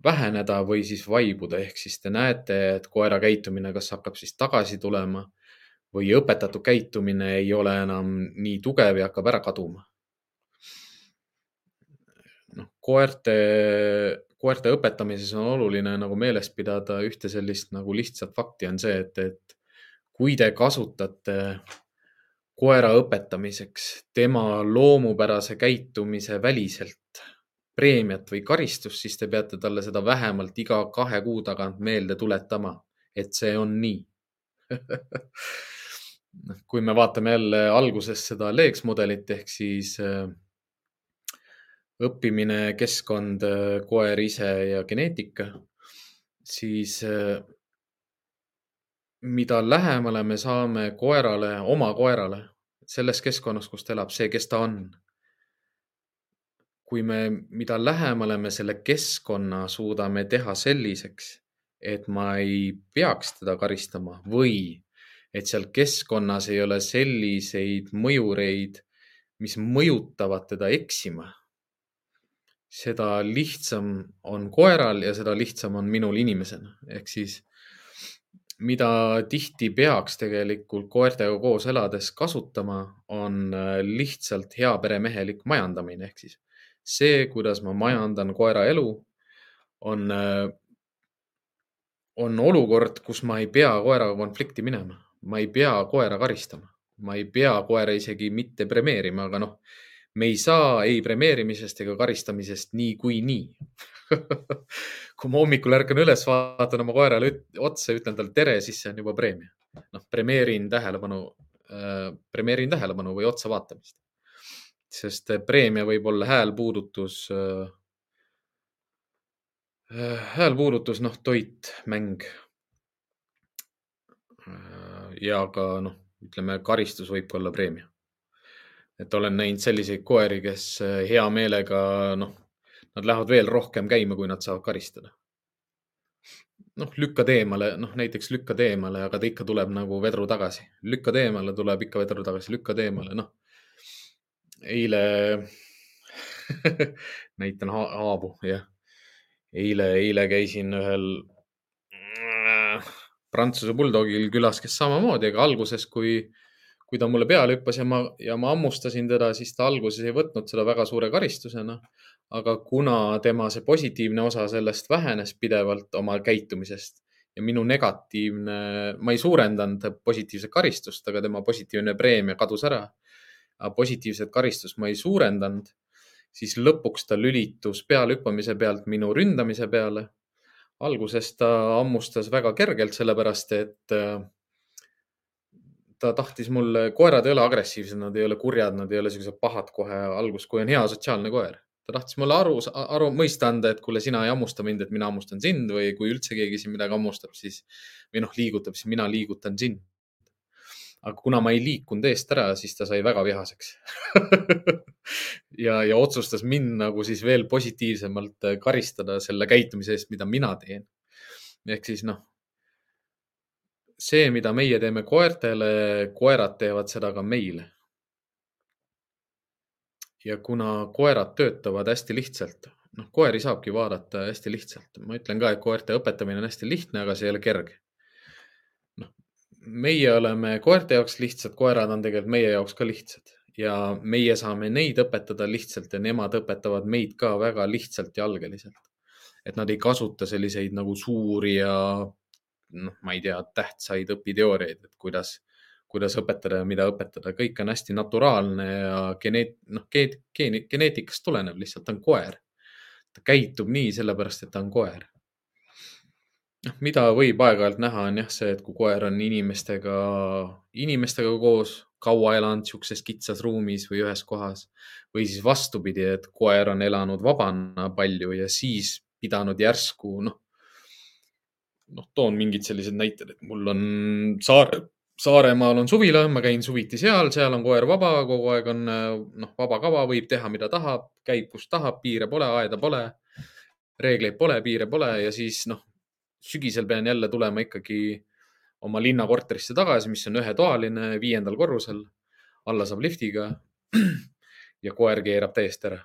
väheneda või siis vaibuda, ehk siis te näete, et koera käitumine kas hakkab siis tagasi tulema või õpetatud käitumine ei ole enam nii tugev ja hakkab ära kaduma. noh, koerte, koerte õpetamises on oluline nagu meeles pidada ühte sellist nagu lihtsat fakti on see, et, et kui te kasutate koera õpetamiseks tema loomupärase käitumise väliselt preemiat või karistust, siis te peate talle seda vähemalt iga kahe kuu tagant meelde tuletama, et see on nii. Noh, kui me vaatame jälle alguses seda Leeks mudelit ehk siis äh, õppimine, keskkond, äh, koer ise ja geneetika, siis äh, mida lähemale me saame koerale, oma koerale, selles keskkonnas, kus ta elab, see, kes ta on. kui me, mida lähemale me selle keskkonna suudame teha selliseks, et ma ei peaks teda karistama või et seal keskkonnas ei ole selliseid mõjureid, mis mõjutavad teda eksima seda lihtsam on koeral ja seda lihtsam on minul inimesena. ehk siis mida tihti peaks tegelikult koertega koos elades kasutama, on äh, lihtsalt heaperemehelik majandamine. Ehk siis see, kuidas ma majandan koera elu, on, äh, on olukord, kus ma ei pea koeraga konflikti minema, ma ei pea koera karistama, ma ei pea koera isegi mitte premeerima, aga noh, me ei saa ei premeerimisest ega karistamisest niikuinii kui ma hommikul ärkan üles, vaatan oma koerale otsa ja ütlen talle tere, siis see on juba preemia. noh, premeerin tähelepanu äh,, premeerin tähelepanu või otsa vaatamist. sest preemia võib olla häälpuudutus äh,, äh häälpuudutus, noh, toit, mäng äh,. ja ka noh, ütleme, karistus võib ka olla preemia et olen näinud selliseid koeri, kes äh, hea meelega, noh, nad lähevad veel rohkem käima, kui nad saavad karistada. noh, lükkad eemale, noh näiteks lükkad eemale, aga ta ikka tuleb nagu vedru tagasi. lükkad eemale, tuleb ikka vedru tagasi, lükkad eemale, noh. eile näitan ha haabu, jah. eile, eile käisin ühel Prantsuse buldogil külas, kes samamoodi, aga alguses, kui kui ta mulle peale hüppas ja ma, ja ma hammustasin teda, siis ta alguses ei võtnud seda väga suure karistusena. Aga kuna tema see positiivne osa sellest vähenes pidevalt oma käitumisest ja minu negatiivne, ma ei suurendanud positiivset karistust, aga tema positiivne preemia kadus ära. positiivset karistust ma ei suurendanud, siis lõpuks ta lülitus pealehüppamise pealt minu ründamise peale. alguses ta hammustas väga kergelt, sellepärast et ta tahtis mulle, koerad ei ole agressiivsed, nad ei ole kurjad, nad ei ole siuksed pahad kohe alguses, kui on hea sotsiaalne koer. Ta tahtis mulle aru, aru, mõista anda, et kuule, sina ei hammusta mind, et mina hammustan sind või kui üldse keegi siin midagi hammustab, siis või noh, liigutab, siis mina liigutan sind. aga kuna ma ei liikunud eest ära, siis ta sai väga vihaseks ja, ja otsustas mind nagu siis veel positiivsemalt karistada selle käitumise eest, mida mina teen. ehk siis noh see, mida meie teeme koertele, koerad teevad seda ka meile. Ja kuna koerad töötavad hästi lihtsalt, noh, koeri saabki vaadata hästi lihtsalt. ma ütlen ka, et koerte õpetamine on hästi lihtne, aga see ei ole kerge. noh, meie oleme koerte jaoks lihtsad, koerad on tegelikult meie jaoks ka lihtsad ja meie saame neid õpetada lihtsalt ja nemad õpetavad meid ka väga lihtsalt ja algeliselt. et nad ei kasuta selliseid nagu suuri ja noh, ma ei tea, tähtsaid õpiteooriaid, et kuidas, kuidas õpetada ja mida õpetada, kõik on hästi naturaalne ja geneet-, noh, geeni, geneetikast tulenev, lihtsalt ta on koer. ta käitub nii sellepärast, et ta on koer. noh, mida võib aeg-ajalt näha, on jah see, et kui koer on inimestega, inimestega koos kaua elanud sihukeses kitsas ruumis või ühes kohas või siis vastupidi, et koer on elanud vabana palju ja siis pidanud järsku, noh, noh, toon mingid sellised näited, et mul on saare, Saaremaal on suvila, ma käin suviti seal, seal on koer vaba, kogu aeg on noh, vaba kava, võib teha, mida tahab, käib, kus tahab, piire pole, aeda pole, reegleid pole, piire pole ja siis noh, sügisel pean jälle tulema ikkagi oma linnakorterisse tagasi, mis on ühetoaline, viiendal korrusel. alla saab liftiga ja koer keerab täiesti ära.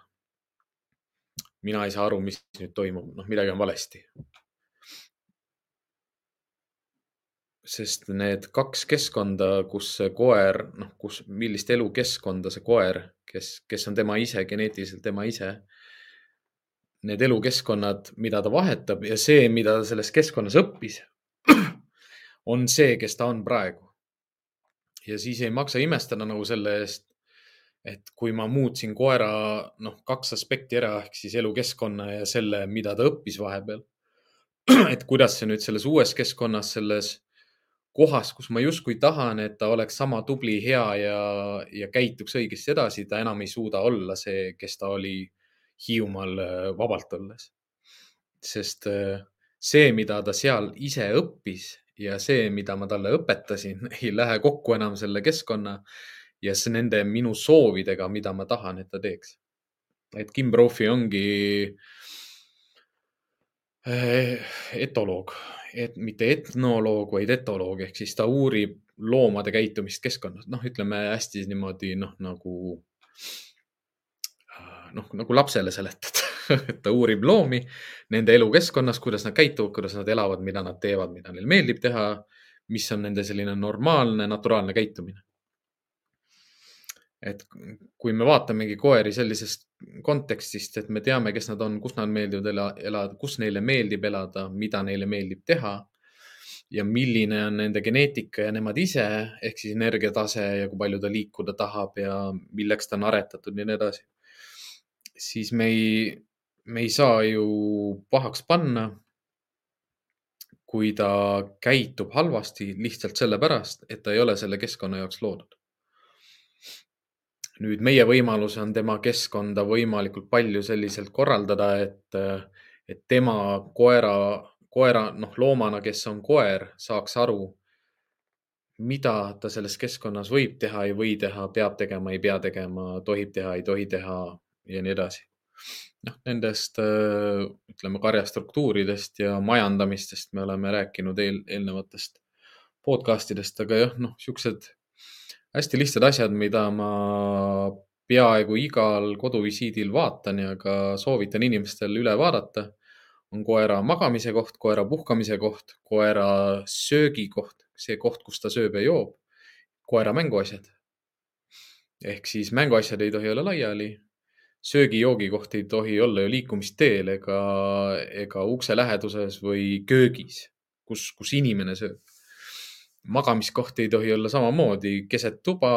mina ei saa aru, mis nüüd toimub, noh, midagi on valesti sest need kaks keskkonda, kus see koer, noh, kus, millist elukeskkonda see koer, kes, kes on tema ise, geneetiliselt tema ise, need elukeskkonnad, mida ta vahetab ja see, mida ta selles keskkonnas õppis, on see, kes ta on praegu. ja siis ei maksa imestada nagu selle eest, et kui ma muutsin koera, noh, kaks aspekti ära ehk siis elukeskkonna ja selle, mida ta õppis vahepeal. et kuidas see nüüd selles uues keskkonnas, selles kohas, kus ma justkui tahan, et ta oleks sama tubli, hea ja, ja käituks õigesti edasi, ta enam ei suuda olla see, kes ta oli Hiiumaal äh, vabalt olles. sest äh, see, mida ta seal ise õppis ja see, mida ma talle õpetasin, ei lähe kokku enam selle keskkonna ja see nende minu soovidega, mida ma tahan, et ta teeks. et Kim Brophy ongi äh, etoloog. Et mitte etnoloog, vaid etoloog ehk siis ta uurib loomade käitumist keskkonnas, noh, ütleme hästi niimoodi noh, nagu noh, nagu lapsele seletad et ta uurib loomi nende elukeskkonnas, kuidas nad käituvad, kuidas nad elavad, mida nad teevad, mida neil meeldib teha, mis on nende selline normaalne, naturaalne käitumine et kui me vaatamegi koeri sellisest kontekstist, et me teame, kes nad on, kus nad meeldivad elada, kus neile meeldib elada, mida neile meeldib teha ja milline on nende geneetika ja nemad ise ehk siis energiatase ja kui palju ta liikuda tahab ja milleks ta on aretatud ja nii edasi. siis me ei, me ei saa ju pahaks panna, kui ta käitub halvasti lihtsalt sellepärast, et ta ei ole selle keskkonna jaoks loodud nüüd meie võimalus on tema keskkonda võimalikult palju selliselt korraldada, et, et tema koera, koera, noh, loomana, kes on koer, saaks aru, mida ta selles keskkonnas võib teha, ei või teha, peab tegema, ei pea tegema, tohib teha, ei tohi teha ja nii edasi. noh, nendest ütleme karjastruktuuridest ja majandamistest me oleme rääkinud eel, eelnevatest podcast idest, aga jah, noh, siuksed hästi lihtsad asjad, mida ma peaaegu igal koduvisiidil vaatan ja ka soovitan inimestel üle vaadata, on koera magamise koht, koera puhkamise koht, koera söögikoht, see koht, kus ta sööb ja joob, koera mänguasjad. ehk siis mänguasjad ei tohi olla laiali, söögi-joogi koht ei tohi olla ju liikumisteel ega, ega ukse läheduses või köögis, kus, kus inimene sööb magamiskoht ei tohi olla samamoodi keset tuba,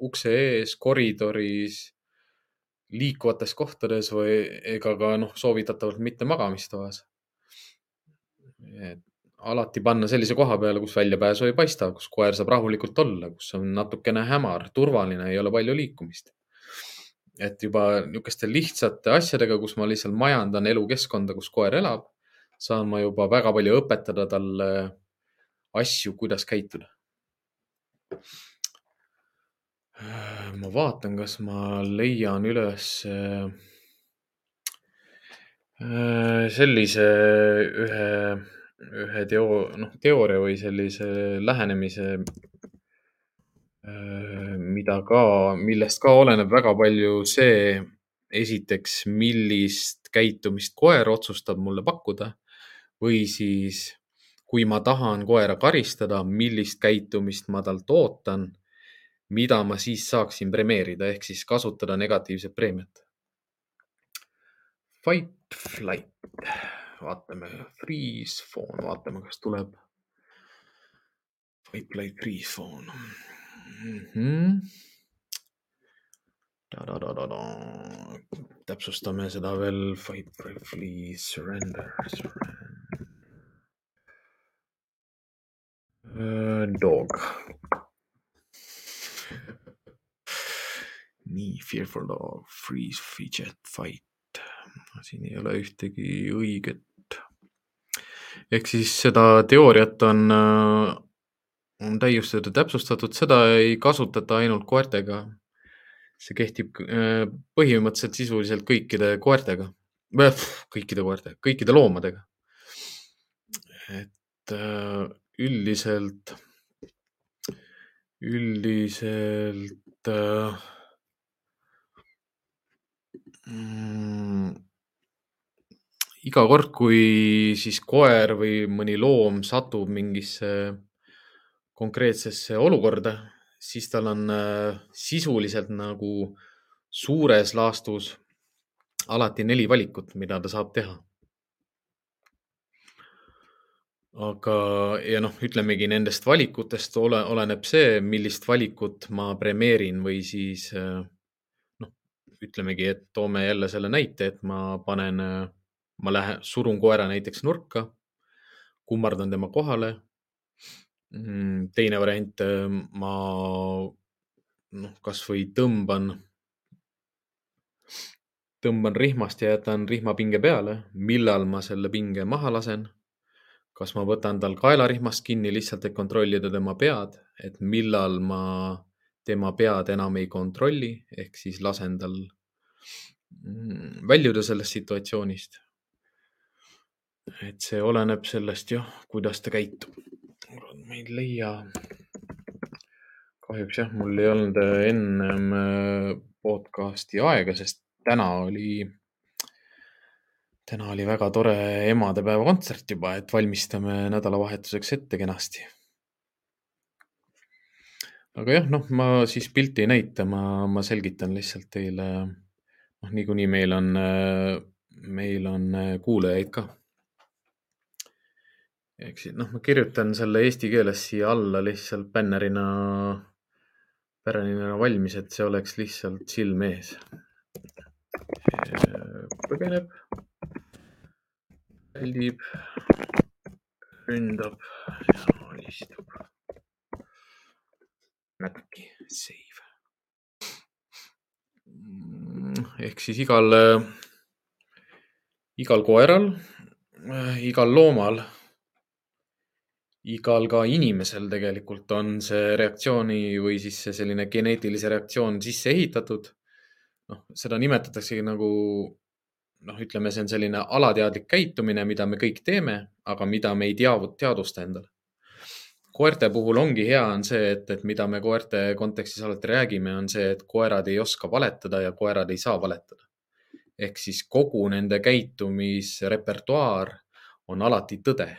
ukse ees, koridoris, liikuvates kohtades või ega ka noh, soovitatavalt mitte magamistoas. alati panna sellise koha peale, kus väljapääsu ei paista, kus koer saab rahulikult olla, kus on natukene hämar, turvaline, ei ole palju liikumist. et juba niisuguste lihtsate asjadega, kus ma lihtsalt majandan elukeskkonda, kus koer elab, saan ma juba väga palju õpetada talle asju, kuidas käituda. ma vaatan, kas ma leian üles äh, sellise ühe, ühe teo, noh, teooria või sellise lähenemise, äh, mida ka, millest ka oleneb väga palju see, esiteks, millist käitumist koer otsustab mulle pakkuda või siis kui ma tahan koera karistada, millist käitumist ma talt ootan, mida ma siis saaksin premeerida ehk siis kasutada negatiivset preemiat. Fight, flight, vaatame, freeze, phone, vaatame, kas tuleb. Fight, flight, freeze, phone mm. -hmm. Da-da-da-da-da. täpsustame seda veel. Fight, flight, freeze, surrender, surrender. Dog. nii, fearful dog, freeze, fidget, fight. siin ei ole ühtegi õiget. ehk siis seda teooriat on, äh, on täiustatud, täpsustatud, seda ei kasutata ainult koertega. see kehtib äh, põhimõtteliselt sisuliselt kõikide koertega, kõikide koertega, kõikide loomadega. et üldiselt, üldiselt äh, mm, iga kord, kui siis koer või mõni loom satub mingisse konkreetsesse olukorda, siis tal on äh, sisuliselt nagu suures laastus alati neli valikut, mida ta saab teha. Aga, ja noh, ütlemegi nendest valikutest ole, oleneb see, millist valikut ma premeerin või siis noh, ütlemegi, et toome jälle selle näite, et ma panen, ma lähen, surun koera näiteks nurka, kummardan tema kohale. Mm, teine variant, ma noh, kasvõi tõmban tõmban rihmast ja jätan rihmapinge peale, millal ma selle pinge maha lasen. Kas ma võtan tal kaelarihmast kinni lihtsalt, et kontrollida tema pead, et millal ma tema pead enam ei kontrolli, ehk siis lasen tal mm, väljuda sellest situatsioonist. et see oleneb sellest jah, kuidas ta käitub. ma ei leia. kahjuks jah, mul ei olnud ennem äh, podcast'i aega, sest täna oli, täna oli väga tore emadepäeva kontsert juba, et valmistame nädalavahetuseks ette kenasti. aga jah, noh, ma siis pilti ei näita, ma, ma selgitan lihtsalt teile. noh, niikuinii meil on, meil on kuulajaid ka. ehk siis noh, ma kirjutan selle eesti keeles siia alla lihtsalt bännerina, bännerina valmis, et see oleks lihtsalt silme ees põgeneb, väldib, ründab ja alistub. natuke save. ehk siis igal, igal koeral, igal loomal, igal ka inimesel tegelikult on see reaktsiooni või siis see selline geneetilise reaktsioon sisse ehitatud noh, seda nimetataksegi nagu noh, ütleme, see on selline alateadlik käitumine, mida me kõik teeme, aga mida me ei tea, teadvusta endale. koerte puhul ongi hea, on see, et, et mida me koerte kontekstis alati räägime, on see, et koerad ei oska valetada ja koerad ei saa valetada. ehk siis kogu nende käitumisrepertuaar on alati tõde.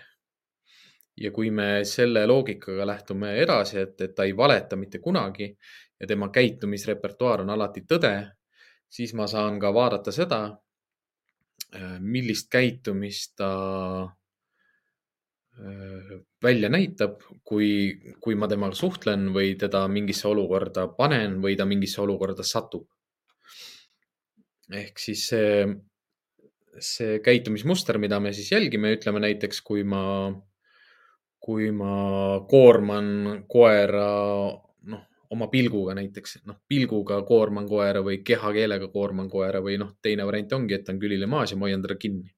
ja kui me selle loogikaga lähtume edasi, et, et ta ei valeta mitte kunagi ja tema käitumisrepertuaar on alati tõde siis ma saan ka vaadata seda, millist käitumist ta äh, välja näitab, kui, kui ma temaga suhtlen või teda mingisse olukorda panen või ta mingisse olukorda satub. ehk siis see, see käitumismuster, mida me siis jälgime, ütleme näiteks, kui ma, kui ma koorman koera oma pilguga näiteks, noh, pilguga koorman koera või kehakeelega koorman koera või noh, teine variant ongi, et on külili maas ja ma hoian teda kinni.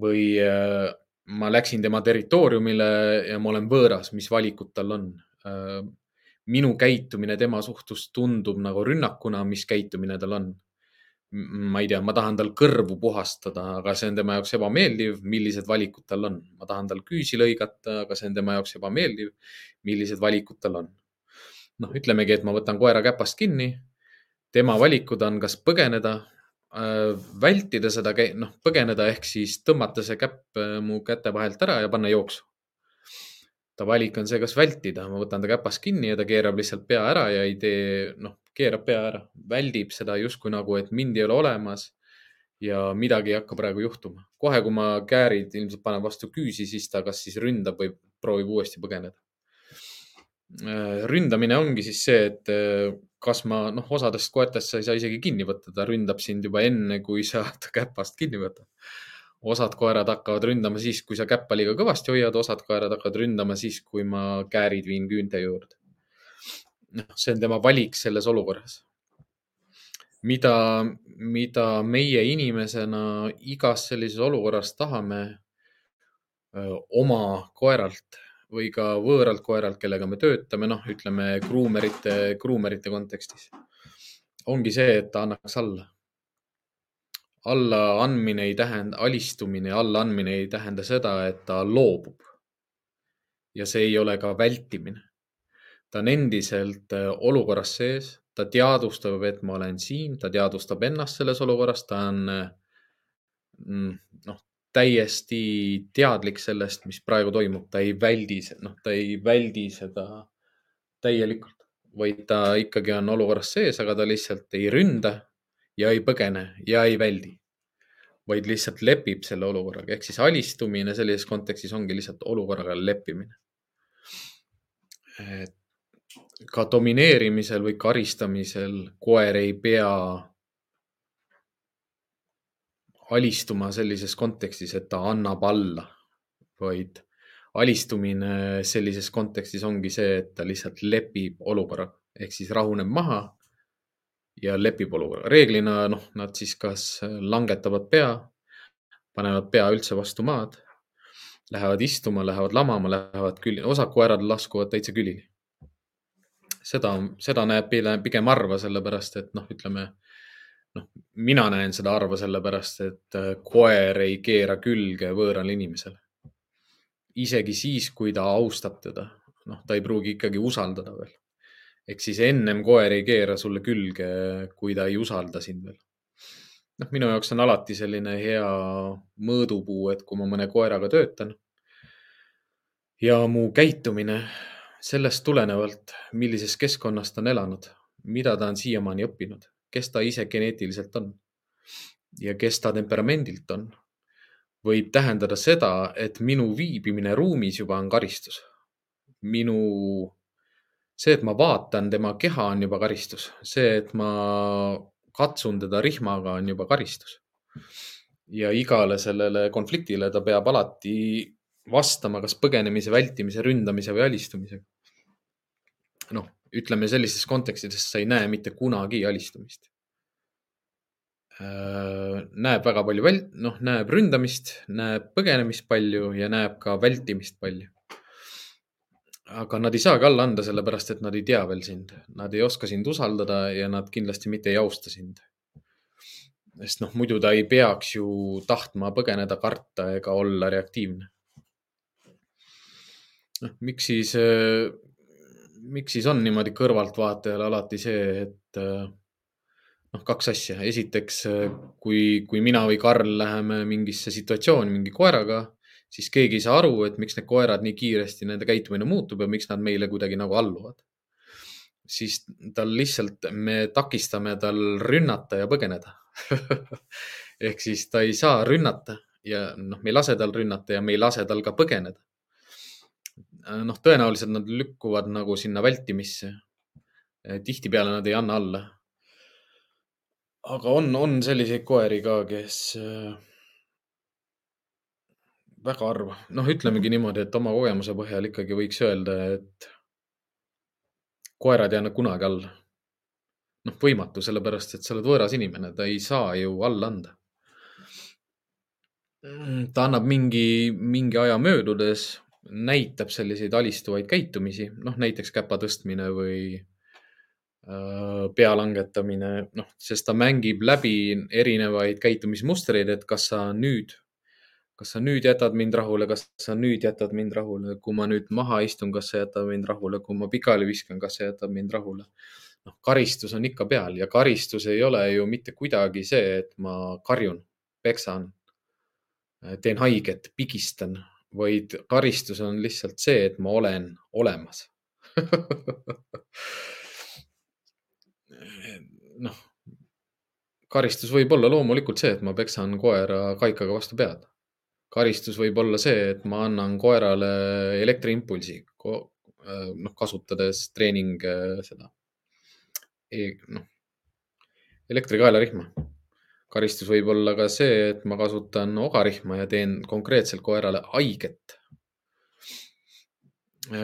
või äh, ma läksin tema territooriumile ja ma olen võõras, mis valikud tal on äh,? minu käitumine tema suhtes tundub nagu rünnakuna, mis käitumine tal on? ma ei tea, ma tahan tal kõrvu puhastada, aga see on tema jaoks ebameeldiv, millised valikud tal on. ma tahan tal küüsi lõigata, aga see on tema jaoks ebameeldiv, millised valikud tal on noh, ütlemegi, et ma võtan koera käpast kinni. tema valikud on, kas põgeneda äh,, vältida seda, noh, põgeneda ehk siis tõmmata see käpp äh, mu käte vahelt ära ja panna jooksu. ta valik on see, kas vältida, ma võtan ta käpast kinni ja ta keerab lihtsalt pea ära ja ei tee, noh, keerab pea ära, väldib seda justkui nagu, et mind ei ole olemas ja midagi ei hakka praegu juhtuma. kohe, kui ma käärid ilmselt panen vastu küüsi, siis ta kas siis ründab või proovib uuesti põgeneda. Äh, ründamine ongi siis see, et äh, kas ma, noh, osadest koertest sa ei saa isegi kinni võtta, ta ründab sind juba enne, kui sa ta käpast kinni võtad. osad koerad hakkavad ründama siis, kui sa käppa liiga kõvasti hoiad, osad koerad hakkavad ründama siis, kui ma käärid viin küünte juurde. noh, see on tema valik selles olukorras. mida, mida meie inimesena igas sellises olukorras tahame öö, oma koeralt või ka võõralt koeralt, kellega me töötame, noh, ütleme kruumerite, kruumerite kontekstis. ongi see, et ta annaks alla. allaandmine ei tähenda, alistumine ja allaandmine ei tähenda seda, et ta loobub. ja see ei ole ka vältimine. ta on endiselt äh, olukorras sees, ta teadvustab, et ma olen siin, ta teadvustab ennast selles olukorras, ta on äh, mm, noh, täiesti teadlik sellest, mis praegu toimub, ta ei väldi, noh, ta ei väldi seda täielikult, vaid ta ikkagi on olukorras sees, aga ta lihtsalt ei ründa ja ei põgene ja ei väldi, vaid lihtsalt lepib selle olukorraga. ehk siis alistumine sellises kontekstis ongi lihtsalt olukorraga leppimine. ka domineerimisel või karistamisel koer ei pea alistuma sellises kontekstis, et ta annab alla, vaid alistumine sellises kontekstis ongi see, et ta lihtsalt lepib olukorraga ehk siis rahuneb maha ja lepib olukorraga. reeglina noh, nad siis kas langetavad pea, panevad pea üldse vastu maad, lähevad istuma, lähevad lamama, lähevad külili, osad koerad laskuvad täitsa külili. seda, seda näeb pigem harva, sellepärast et noh, ütleme noh, mina näen seda harva sellepärast, et koer ei keera külge võõrale inimesele isegi siis, kui ta austab teda, noh, ta ei pruugi ikkagi usaldada veel. ehk siis ennem koer ei keera sulle külge, kui ta ei usalda sind veel. noh, minu jaoks on alati selline hea mõõdupuu, et kui ma mõne koeraga töötan ja mu käitumine sellest tulenevalt, millises keskkonnas ta on elanud, mida ta on siiamaani õppinud, kes ta ise geneetiliselt on ja kes ta temperamendilt on võib tähendada seda, et minu viibimine ruumis juba on karistus. minu, see, et ma vaatan tema keha, on juba karistus, see, et ma katsun teda rihmaga, on juba karistus. ja igale sellele konfliktile ta peab alati vastama, kas põgenemise, vältimise, ründamise või alistumisega. noh, ütleme sellises kontekstides sa ei näe mitte kunagi alistumist Äh, näeb väga palju väl-, noh, näeb ründamist, näeb põgenemist palju ja näeb ka vältimist palju. aga nad ei saagi alla anda, sellepärast et nad ei tea veel sind, nad ei oska sind usaldada ja nad kindlasti mitte ei austa sind. sest noh, muidu ta ei peaks ju tahtma põgeneda, karta ega olla reaktiivne. noh, miks siis, äh, miks siis on niimoodi kõrvaltvaatajal alati see, et äh, noh, kaks asja. esiteks, kui, kui mina või Karl läheme mingisse situatsiooni mingi koeraga, siis keegi ei saa aru, et miks need koerad nii kiiresti, nende käitumine muutub ja miks nad meile kuidagi nagu alluvad. siis tal lihtsalt, me takistame tal rünnata ja põgeneda ehk siis ta ei saa rünnata ja noh, me ei lase tal rünnata ja me ei lase tal ka põgeneda. Noh, tõenäoliselt nad lükkuvad nagu sinna vältimisse. tihtipeale nad ei anna alla aga on, on selliseid koeri ka, kes äh, väga harva, noh, ütlemegi niimoodi, et oma kogemuse põhjal ikkagi võiks öelda, et koerad ei anna kunagi alla. noh, võimatu, sellepärast et sa oled võõras inimene, ta ei saa ju alla anda. ta annab mingi, mingi aja möödudes, näitab selliseid alistuvaid käitumisi, noh näiteks käpa tõstmine või Äh, pea langetamine, noh, sest ta mängib läbi erinevaid käitumismustreid, et kas sa nüüd, kas sa nüüd jätad mind rahule, kas sa nüüd jätad mind rahule, kui ma nüüd maha istun, kas sa jätad mind rahule, kui ma pikali viskan, kas sa jätad mind rahule? noh, karistus on ikka peal ja karistus ei ole ju mitte kuidagi see, et ma karjun, peksan, teen haiget, pigistan, vaid karistus on lihtsalt see, et ma olen olemas noh, karistus võib olla loomulikult see, et ma peksan koera kaikaga vastu pead. karistus võib olla see, et ma annan koerale elektriimpulsi, noh, kasutades treening seda e, noh, elektrikaelarihma. Karistus võib olla ka see, et ma kasutan ogarihma ja teen konkreetselt koerale haiget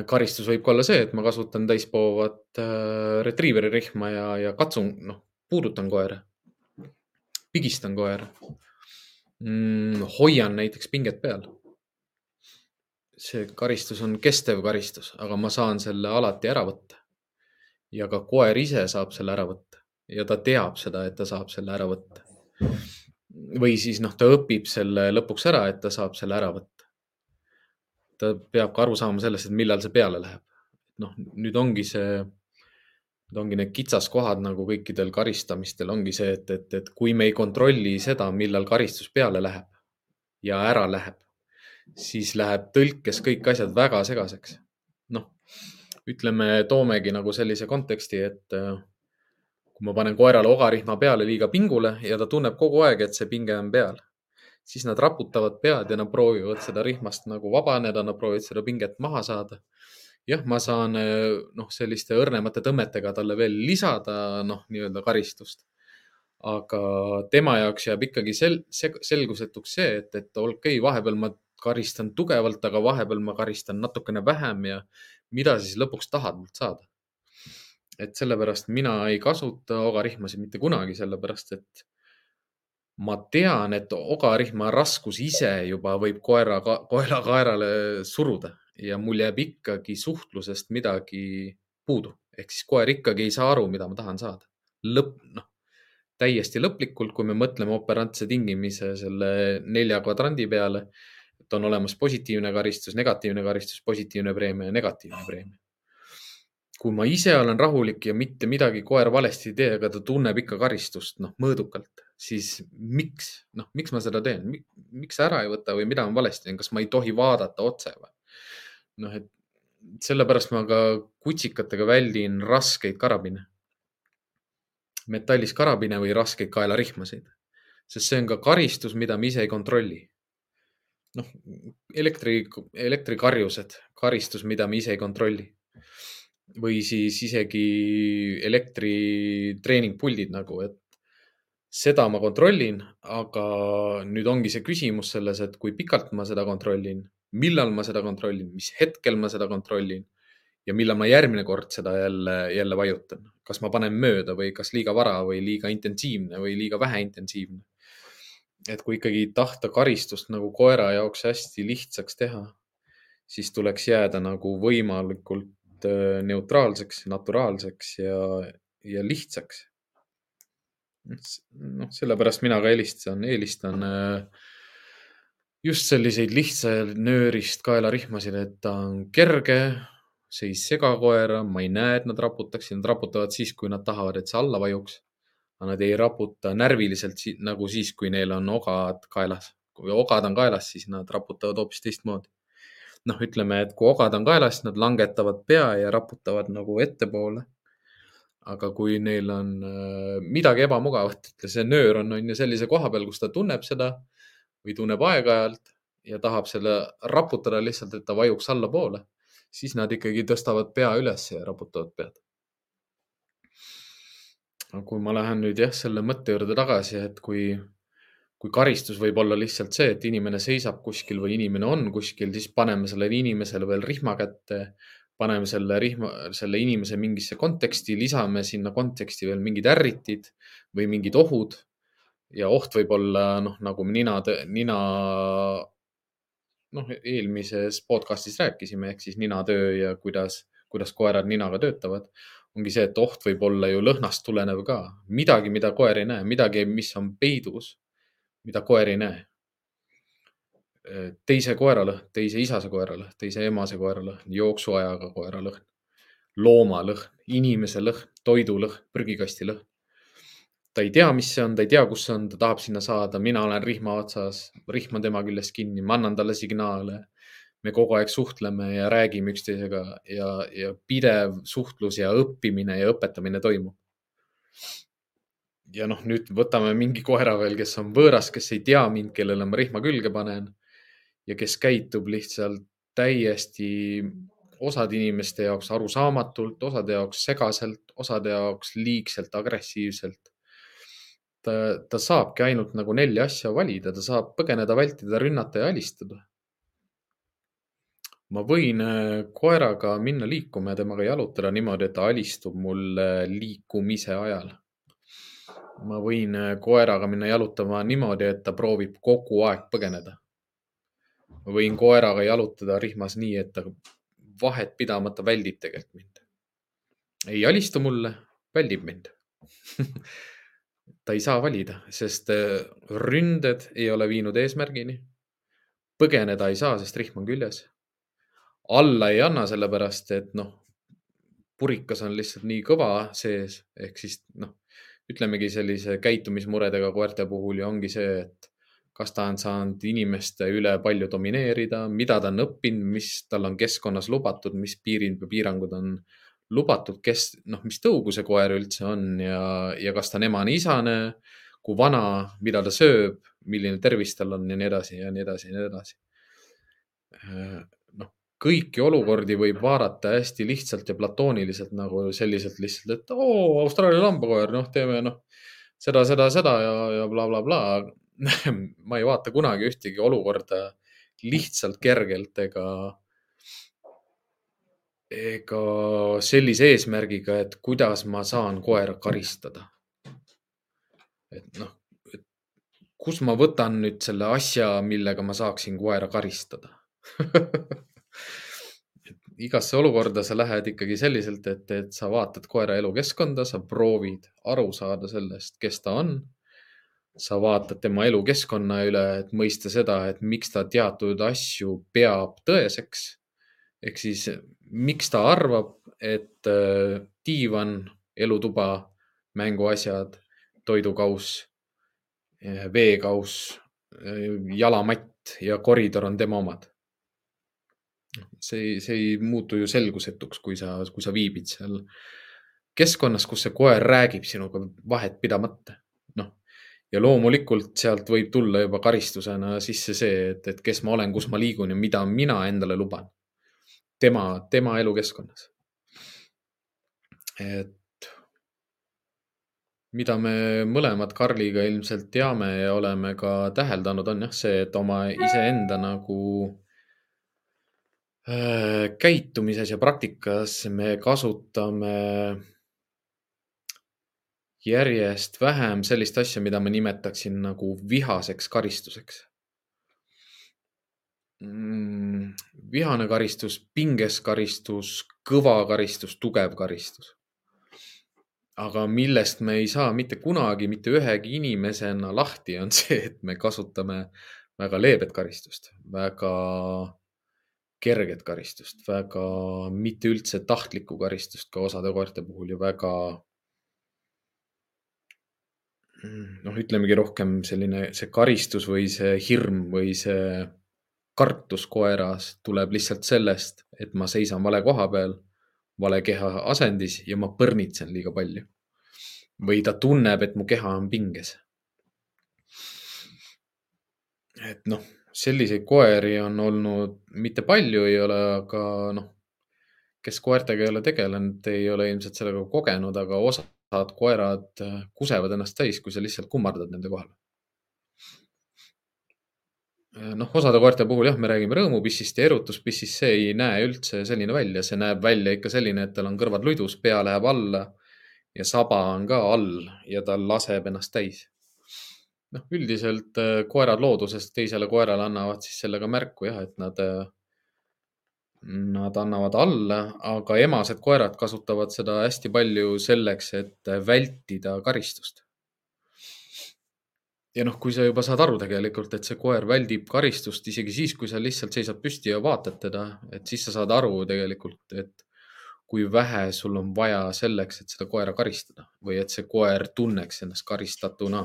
karistus võib ka olla see, et ma kasutan täispoovat äh, retriiveri rihma ja, ja katsun, noh, puudutan koera, pigistan koera mm,. hoian näiteks pinget peal. see karistus on kestev karistus, aga ma saan selle alati ära võtta. ja ka koer ise saab selle ära võtta ja ta teab seda, et ta saab selle ära võtta. Või siis noh, ta õpib selle lõpuks ära, et ta saab selle ära võtta ta peab ka aru saama sellest, et millal see peale läheb. noh, nüüd ongi see, nüüd ongi need kitsaskohad nagu kõikidel karistamistel ongi see, et, et, et kui me ei kontrolli seda, millal karistus peale läheb ja ära läheb, siis läheb tõlkes kõik asjad väga segaseks. noh, ütleme, toomegi nagu sellise konteksti, et kui ma panen koerale ogarihma peale liiga pingule ja ta tunneb kogu aeg, et see pinge on peal, siis nad raputavad pead ja nad proovivad seda rihmast nagu vabaneda, nad proovivad seda pinget maha saada. jah, ma saan noh, selliste õrnemate tõmmetega talle veel lisada noh, nii-öelda karistust. aga tema jaoks jääb ikkagi sel-, selgusetuks see, et, et okei okay,, vahepeal ma karistan tugevalt, aga vahepeal ma karistan natukene vähem ja mida siis lõpuks tahad mult saada. Et sellepärast mina ei kasuta ogarihmasid mitte kunagi, sellepärast et ma tean, et ogarihma raskus ise juba võib koera, koera kaerale suruda ja mul jääb ikkagi suhtlusest midagi puudu. ehk siis koer ikkagi ei saa aru, mida ma tahan saada. lõpp, noh, täiesti lõplikult, kui me mõtleme operantse tingimise selle nelja kvadrandi peale et on olemas positiivne karistus, negatiivne karistus, positiivne preemia ja negatiivne preemia. Kui ma ise olen rahulik ja mitte midagi koer valesti ei tee, aga ta tunneb ikka karistust, noh, mõõdukalt, siis miks, noh, miks ma seda teen, miks ära ei võta või mida ma valesti? Teen, kas ma ei tohi vaadata otse või? noh, et sellepärast ma ka kutsikatega väldin raskeid karabine, metallist karabine või raskeid kaelarihmasid, sest see on ka karistus, mida me ise ei kontrolli. Noh, elektri, elektrikarjused, karistus, mida me ise ei kontrolli. Või siis isegi elektritreeningpuldid nagu, et seda ma kontrollin, aga nüüd ongi see küsimus selles, et kui pikalt ma seda kontrollin, millal ma seda kontrollin, mis hetkel ma seda kontrollin ja millal ma järgmine kord seda jälle, jälle vajutan. kas ma panen mööda või kas liiga vara või liiga intensiivne või liiga vähe intensiivne et kui ikkagi tahta karistust nagu koera jaoks hästi lihtsaks teha, siis tuleks jääda nagu võimalikult äh, neutraalseks, naturaalseks ja, ja lihtsaks. noh, sellepärast mina ka helistan, eelistan äh, just selliseid lihtsa nöörist kaelarihmasid, et ta on kerge, see ei sega koera, ma ei näe, et nad raputaksid, nad raputavad siis, kui nad tahavad, et see alla vajuks aga nad ei raputa närviliselt nagu siis, kui neil on ogad kaelas. kui ogad on kaelas, siis nad raputavad hoopis teistmoodi. Noh, ütleme, et kui ogad on kaelas, nad langetavad pea ja raputavad nagu ettepoole. aga kui neil on äh, midagi ebamugavat, ütle see nöör on, on ju sellise koha peal, kus ta tunneb seda või tunneb aeg-ajalt ja tahab selle raputada lihtsalt, et ta vajuks allapoole, siis nad ikkagi tõstavad pea üles ja raputavad pead aga kui ma lähen nüüd jah, selle mõtte juurde tagasi, et kui, kui karistus võib olla lihtsalt see, et inimene seisab kuskil või inimene on kuskil, siis paneme sellele inimesele veel rihma kätte, paneme selle rihma, selle inimese mingisse konteksti, lisame sinna konteksti veel mingid ärritid või mingid ohud. ja oht võib olla noh, nagu nina, nina noh, eelmises podcast'is rääkisime, ehk siis ninatöö ja kuidas, kuidas koerad ninaga töötavad ongi see, et oht võib olla ju lõhnast tulenev ka, midagi, mida koer ei näe, midagi, mis on peidus, mida koer ei näe. teise koera lõhn, teise isase koera lõhn, teise emase koera lõhn, jooksuajaga koera lõhn, looma lõhn, inimese lõhn, toidu lõhn, prügikasti lõhn. ta ei tea, mis see on, ta ei tea, kus see on, ta tahab sinna saada, mina olen rihma otsas, rihm on tema küljest kinni, ma annan talle signaale me kogu aeg suhtleme ja räägime üksteisega ja, ja pidev suhtlus ja õppimine ja õpetamine toimub. Ja noh, nüüd võtame mingi koera veel, kes on võõras, kes ei tea mind, kellele ma rihma külge panen ja kes käitub lihtsalt täiesti osade inimeste jaoks arusaamatult, osade jaoks segaselt, osade jaoks liigselt agressiivselt. ta, ta saabki ainult nagu nelja asja valida, ta saab põgeneda, vältida, rünnata ja alistada ma võin äh, koeraga minna liikuma ja temaga jalutada niimoodi, et ta alistub mulle liikumise ajal. Ma võin äh, koeraga minna jalutama niimoodi, et ta proovib kogu aeg põgeneda. ma võin koeraga jalutada rihmas nii, et ta vahet pidamata väldib tegelikult mind. ei alistu mulle, väldib mind ta ei saa valida, sest äh, ründed ei ole viinud eesmärgini. põgeneda ei saa, sest rihm on küljes alla ei anna, sellepärast et noh, purikas on lihtsalt nii kõva sees, ehk siis noh, ütlemegi sellise käitumismuredega koerte puhul ju ongi see, et kas ta on saanud inimeste üle palju domineerida, mida ta on õppinud, mis tal on keskkonnas lubatud, mis piirid või piirangud on lubatud, kes, noh, mis tõugu see koer üldse on ja, ja kas ta on emane-isane, kui vana, mida ta sööb, milline tervis tal on ja nii edasi ja nii edasi ja nii edasi. Kõiki olukordi võib vaadata hästi lihtsalt ja platooniliselt nagu selliselt lihtsalt, et oo, Austraalia lambakoer, noh, teeme noh, seda, seda, seda ja, ja blablabla bla, bla. ma ei vaata kunagi ühtegi olukorda lihtsalt kergelt ega, ega sellise eesmärgiga, et kuidas ma saan koera karistada. et noh, kus ma võtan nüüd selle asja, millega ma saaksin koera karistada igasse olukorda sa lähed ikkagi selliselt, et, et sa vaatad koera elukeskkonda, sa proovid aru saada sellest, kes ta on. sa vaatad tema elukeskkonna üle, et mõista seda, et miks ta teatud asju peab tõeseks. ehk siis, miks ta arvab, et äh, diivan, elutuba, mänguasjad, toidukauss, veekauss, jalamatt ja koridor on tema omad see, see ei muutu ju selgusetuks, kui sa, kui sa viibid seal keskkonnas, kus see koer räägib sinuga vahet pidamata. noh, ja loomulikult sealt võib tulla juba karistusena sisse see, et, et kes ma olen, kus ma liigun ja mida mina endale luban. tema, tema elukeskkonnas. et mida me mõlemad Karliga ilmselt teame ja oleme ka täheldanud, on jah see, et oma iseenda nagu Äh, käitumises ja praktikas me kasutame järjest vähem sellist asja, mida ma nimetaksin nagu vihaseks karistuseks mm,. vihane karistus, pinges karistus, kõva karistus, tugev karistus. aga millest me ei saa mitte kunagi mitte ühegi inimesena lahti, on see, et me kasutame väga leebet karistust, väga kerget karistust, väga mitte üldse tahtlikku karistust ka osade koerte puhul ja väga noh, ütlemegi rohkem selline see karistus või see hirm või see kartus koeras tuleb lihtsalt sellest, et ma seisan vale koha peal, vale keha asendis ja ma põrnitsen liiga palju. või ta tunneb, et mu keha on pinges. et noh selliseid koeri on olnud mitte palju, ei ole, aga noh, kes koertega ei ole tegelenud, ei ole ilmselt sellega kogenud, aga osad koerad äh, kusevad ennast täis, kui sa lihtsalt kummardad nende kohal. Äh, noh, osade koerte puhul jah, me räägime rõõmupissist ja erutuspissist, see ei näe üldse selline välja, see näeb välja ikka selline, et tal on kõrvad ludus, pea läheb alla ja saba on ka all ja ta laseb ennast täis noh, üldiselt äh, koerad loodusest teisele koerale annavad siis sellega märku jah, et nad, äh, nad annavad alla, aga emased koerad kasutavad seda hästi palju selleks, et vältida karistust. ja noh, kui sa juba saad aru tegelikult, et see koer väldib karistust isegi siis, kui sa lihtsalt seisad püsti ja vaatad teda, et siis sa saad aru tegelikult, et kui vähe sul on vaja selleks, et seda koera karistada või et see koer tunneks ennast karistatuna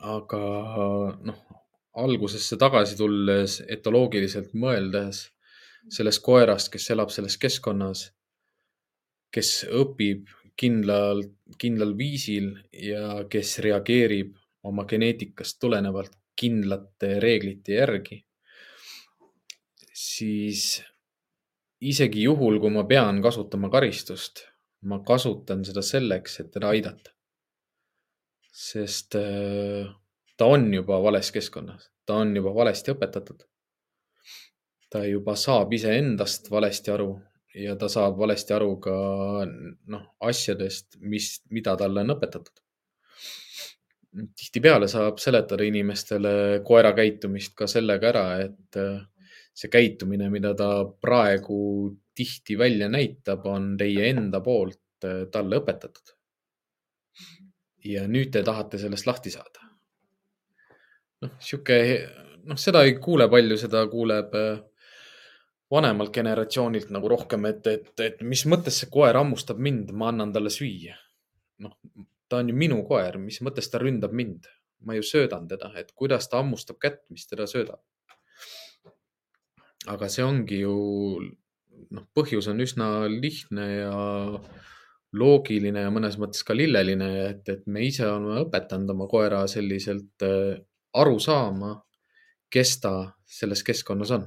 aga noh, algusesse tagasi tulles, etoloogiliselt mõeldes sellest koerast, kes elab selles keskkonnas, kes õpib kindlal, kindlal viisil ja kes reageerib oma geneetikast tulenevalt kindlate reeglite järgi, siis isegi juhul, kui ma pean kasutama karistust, ma kasutan seda selleks, et teda aidata sest äh, ta on juba vales keskkonnas, ta on juba valesti õpetatud. ta juba saab iseendast valesti aru ja ta saab valesti aru ka noh, asjadest, mis, mida talle on õpetatud. tihtipeale saab seletada inimestele koera käitumist ka sellega ära, et äh, see käitumine, mida ta praegu tihti välja näitab, on teie enda poolt äh, talle õpetatud ja nüüd te tahate sellest lahti saada. noh, sihuke, noh, seda ei kuule palju, seda kuuleb äh, vanemalt generatsioonilt nagu rohkem, et, et, et mis mõttes see koer hammustab mind, ma annan talle süüa. noh, ta on ju minu koer, mis mõttes ta ründab mind? ma ju söödan teda, et kuidas ta hammustab kätt, mis teda söödab. aga see ongi ju noh, põhjus on üsna lihtne ja loogiline ja mõnes mõttes ka lilleline, et, et me ise oleme õpetanud oma koera selliselt äh, aru saama, kes ta selles keskkonnas on.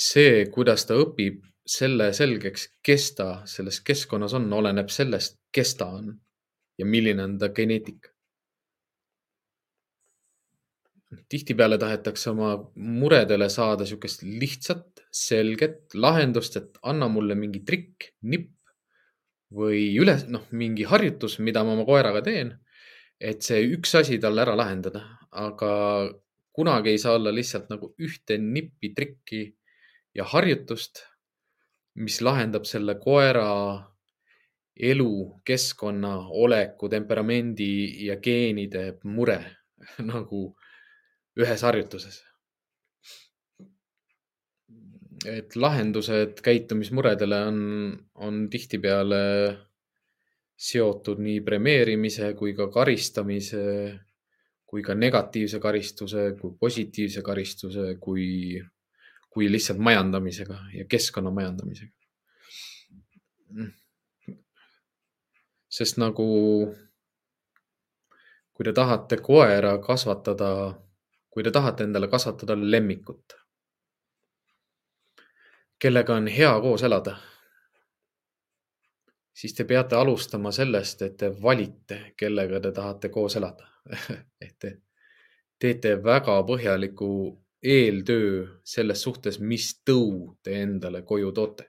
see, kuidas ta õpib selle selgeks, kes ta selles keskkonnas on, oleneb sellest, kes ta on ja milline on ta geneetika tihtipeale tahetakse oma muredele saada niisugust lihtsat, selget lahendust, et anna mulle mingi trikk, nipp või üles, noh, mingi harjutus, mida ma oma koeraga teen. et see üks asi talle ära lahendada, aga kunagi ei saa olla lihtsalt nagu ühte nippi, trikki ja harjutust, mis lahendab selle koera elu, keskkonna, oleku, temperamendi ja geenide mure nagu ühes harjutuses. Et lahendused käitumismuredele on, on tihtipeale seotud nii premeerimise kui ka karistamise, kui ka negatiivse karistuse, kui positiivse karistuse, kui, kui lihtsalt majandamisega ja keskkonna majandamisega. sest nagu, kui te tahate koera kasvatada kui te tahate endale kasvatada lemmikut, kellega on hea koos elada, siis te peate alustama sellest, et te valite, kellega te tahate koos elada ehk te teete väga põhjaliku eeltöö selles suhtes, mis tõu te endale koju toote.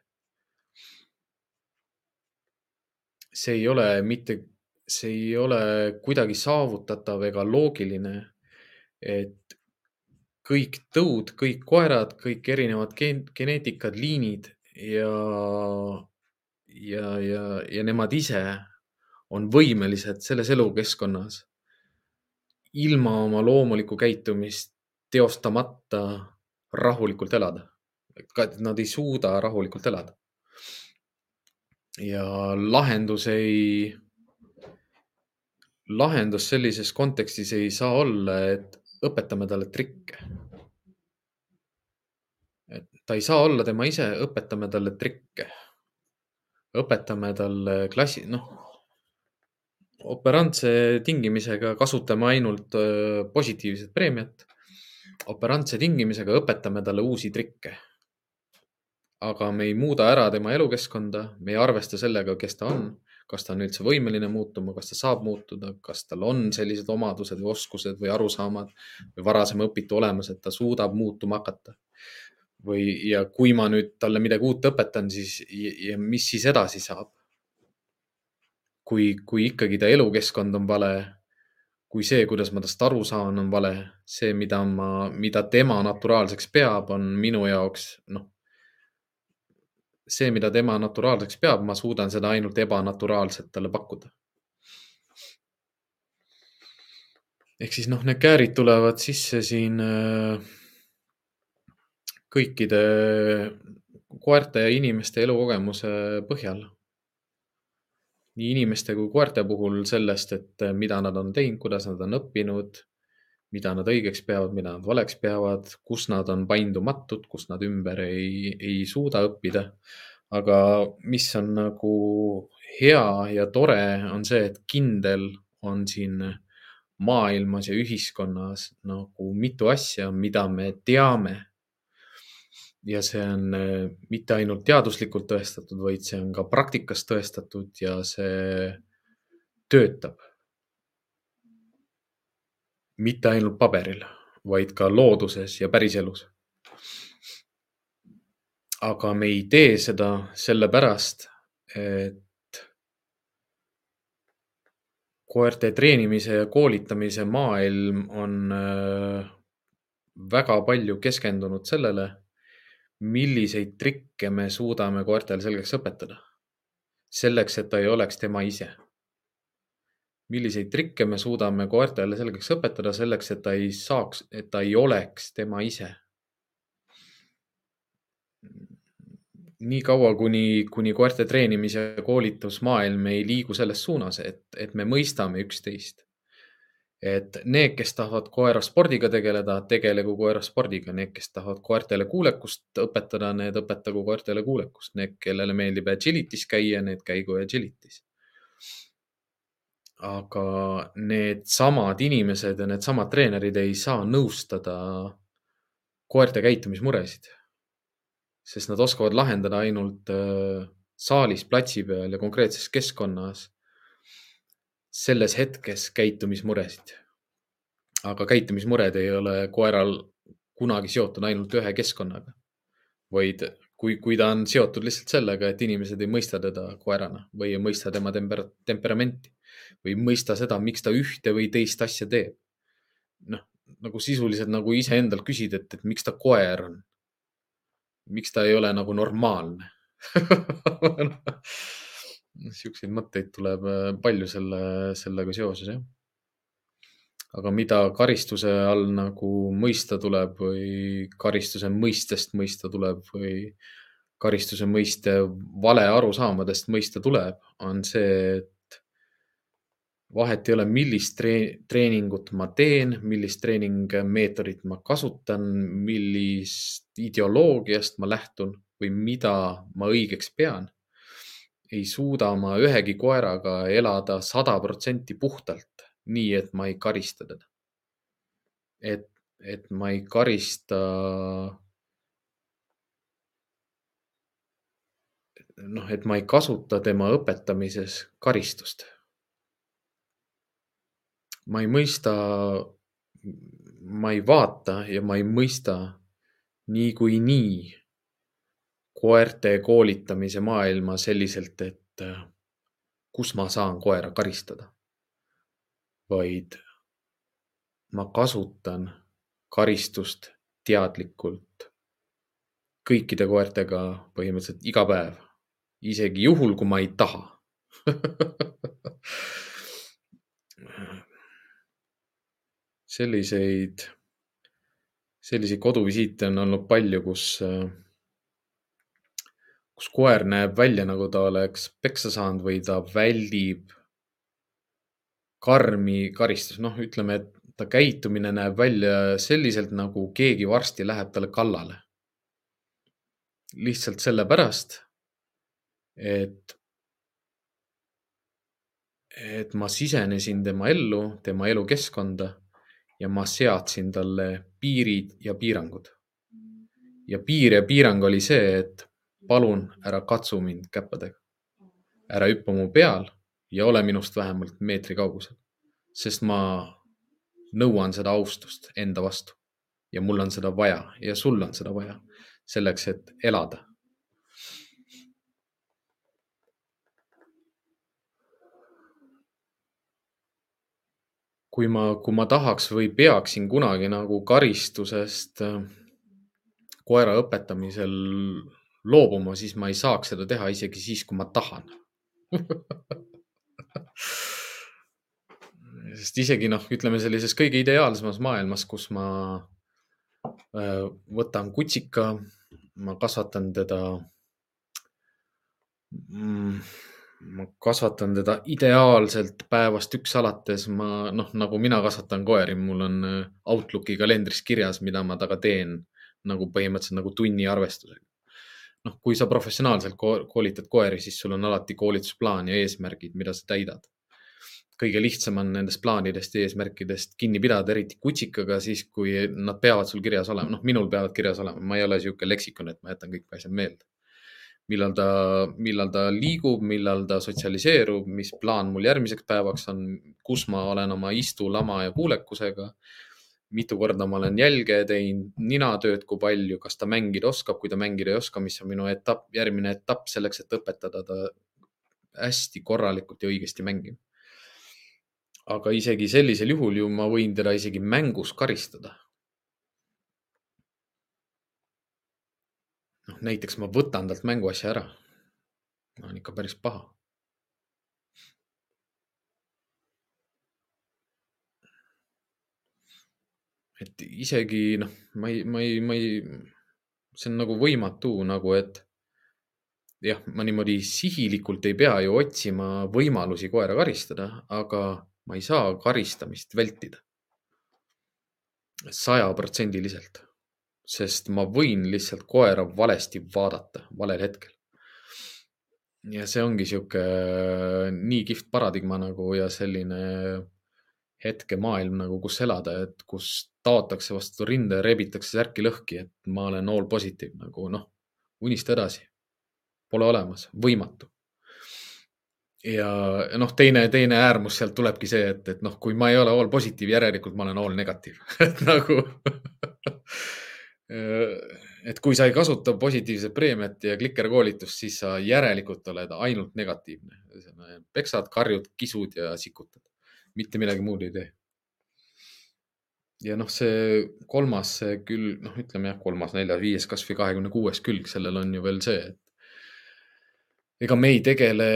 see ei ole mitte, see ei ole kuidagi saavutatav ega loogiline et kõik tõud, kõik koerad, kõik erinevad geen-, geneetikad, liinid ja, ja, ja, ja nemad ise on võimelised selles elukeskkonnas ilma oma loomulikku käitumist teostamata rahulikult elada. Nad ei suuda rahulikult elada. ja lahendus ei, lahendus sellises kontekstis ei saa olla, et õpetame talle trikke. et ta ei saa olla tema ise, õpetame talle trikke. õpetame talle klassi, noh, operantse tingimisega kasutame ainult positiivset preemiat. operantse tingimisega õpetame talle uusi trikke. aga me ei muuda ära tema elukeskkonda, me ei arvesta sellega, kes ta on kas ta on üldse võimeline muutuma, kas ta saab muutuda, kas tal on sellised omadused või oskused või arusaamad või varasem õpitu olemas, et ta suudab muutuma hakata. või, ja kui ma nüüd talle midagi uut õpetan, siis ja mis siis edasi saab? kui, kui ikkagi ta elukeskkond on vale, kui see, kuidas ma tast aru saan, on vale, see, mida ma, mida tema naturaalseks peab, on minu jaoks noh see, mida tema naturaalseks peab, ma suudan seda ainult ebanaturaalselt talle pakkuda. ehk siis noh, need käärid tulevad sisse siin äh, kõikide koerte ja inimeste elukogemuse põhjal. nii inimeste kui koerte puhul sellest, et äh, mida nad on teinud, kuidas nad on õppinud, mida nad õigeks peavad, mida nad valeks peavad, kus nad on paindumatud, kus nad ümber ei, ei suuda õppida. aga mis on nagu hea ja tore, on see, et kindel on siin maailmas ja ühiskonnas nagu mitu asja, mida me teame. ja see on eh, mitte ainult teaduslikult tõestatud, vaid see on ka praktikas tõestatud ja see töötab mitte ainult paberil, vaid ka looduses ja päriselus. aga me ei tee seda sellepärast, et koerte treenimise ja koolitamise maailm on äh, väga palju keskendunud sellele, milliseid trikke me suudame koertele selgeks õpetada. selleks, et ta ei oleks tema ise milliseid trikke me suudame koertele selgeks õpetada selleks, et ta ei saaks, et ta ei oleks tema ise. nii kaua, kuni, kuni koerte treenimise koolitusmaailm ei liigu selles suunas, et, et me mõistame üksteist. et need, kes tahavad koera spordiga tegeleda, tegelegu koera spordiga, need, kes tahavad koertele kuulekust õpetada, need õpetagu koertele kuulekust, need, kellele meeldib agility's käia, need käigu agility's. Aga needsamad inimesed ja needsamad treenerid ei saa nõustada koerte käitumismuresid, sest nad oskavad lahendada ainult äh, saalis, platsi peal ja konkreetses keskkonnas selles hetkes käitumismuresid. aga käitumismured ei ole koeral kunagi seotud ainult ühe keskkonnaga, vaid kui, kui ta on seotud lihtsalt sellega, et inimesed ei mõista teda koerana või ei mõista tema temper, temperamenti või mõista seda, miks ta ühte või teist asja teeb. noh, nagu sisuliselt nagu iseendalt küsid, et, et miks ta koer on. miks ta ei ole nagu normaalne Siukseid mõtteid tuleb äh, palju selle, sellega seoses, jah. aga mida karistuse all nagu mõista tuleb või karistuse mõistest mõista tuleb või karistuse mõiste vale arusaamadest mõista tuleb, on see, et vahet ei ole, millist treen treeningut ma teen, millist treeningmeetodit ma kasutan, millist ideoloogiast ma lähtun või mida ma õigeks pean ei suuda ma ühegi koeraga elada sada protsenti puhtalt, nii et ma ei karista teda. et, et ma ei karista. noh, et ma ei kasuta tema õpetamises karistust. Ma ei mõista, ma ei vaata ja ma ei mõista niikuinii koerte koolitamise maailma selliselt, et äh, kus ma saan koera karistada, vaid ma kasutan karistust teadlikult kõikide koertega põhimõtteliselt iga päev, isegi juhul, kui ma ei taha selliseid, selliseid koduvisiite on olnud palju, kus kus koer näeb välja, nagu ta oleks peksa saanud või ta väldib karmi karistust, noh, ütleme, et ta käitumine näeb välja selliselt, nagu keegi varsti läheb talle kallale. lihtsalt sellepärast, et, et ma sisenesin tema ellu, tema elukeskkonda ja ma seadsin talle piirid ja piirangud. ja piir ja piirang oli see, et palun ära katsu mind käppadega. ära hüppa mu peal ja ole minust vähemalt meetri kaugusel, sest ma nõuan seda austust enda vastu ja mul on seda vaja ja sul on seda vaja selleks, et elada. Kui ma, kui ma tahaks või peaksin kunagi nagu karistusest äh, koera õpetamisel loobuma, siis ma ei saaks seda teha isegi siis, kui ma tahan. Sest isegi noh, ütleme sellises kõige ideaalsemas maailmas, kus ma äh, võtan kutsika, ma kasvatan teda mm, ma kasvatan teda ideaalselt päevast üks alates, ma noh, nagu mina kasvatan koeri, mul on äh, Outlooki kalendris kirjas, mida ma temaga teen nagu põhimõtteliselt nagu tunni arvestusega noh, kui sa professionaalselt koolitad koeri, siis sul on alati koolitusplaan ja eesmärgid, mida sa täidad. kõige lihtsam on nendest plaanidest ja eesmärkidest kinni pidada, eriti kutsikaga, siis kui nad peavad sul kirjas olema, noh, minul peavad kirjas olema, ma ei ole sihuke leksikon, et ma jätan kõik asjad meelde. Millal ta, millal ta liigub, millal ta sotsialiseerub, mis plaan mul järgmiseks päevaks on, kus ma olen oma istu, lama ja kuulekusega mitu korda ma olen jälge teinud, ninatööd, kui palju, kas ta mängida oskab, kui ta mängida ei oska, mis on minu etapp, järgmine etapp selleks, et õpetada ta hästi korralikult ja õigesti mängima. aga isegi sellisel juhul ju ma võin teda isegi mängus karistada. Näiteks ma võtan talt mänguasja ära. on ikka päris paha et isegi noh, ma ei, ma ei, ma ei, see on nagu võimatu nagu, et jah, ma niimoodi sihilikult ei pea ju otsima võimalusi koera karistada, aga ma ei saa karistamist vältida. sajaprotsendiliselt, sest ma võin lihtsalt koera valesti vaadata valel hetkel. ja see ongi sihuke nii kihvt paradigma nagu ja selline hetkemaailm nagu, kus elada, et kus taotakse vastu rinde ja rebitakse särki lõhki, et ma olen all positive nagu noh, unista edasi. Pole olemas, võimatu ja noh, teine, teine äärmus sealt tulebki see, et, et noh, kui ma ei ole all positiiv, järelikult ma olen all negatiiv nagu et kui sa ei kasuta positiivset preemiat ja klikerkoolitust, siis sa järelikult oled ainult negatiivne. peksad, karjud, kisud ja sikutad, mitte midagi muud ei tee. ja noh, see kolmas, see küll noh, ütleme jah, kolmas, neljas, viies, kasvõi kahekümne kuues külg, sellel on ju veel see, et ega me ei tegele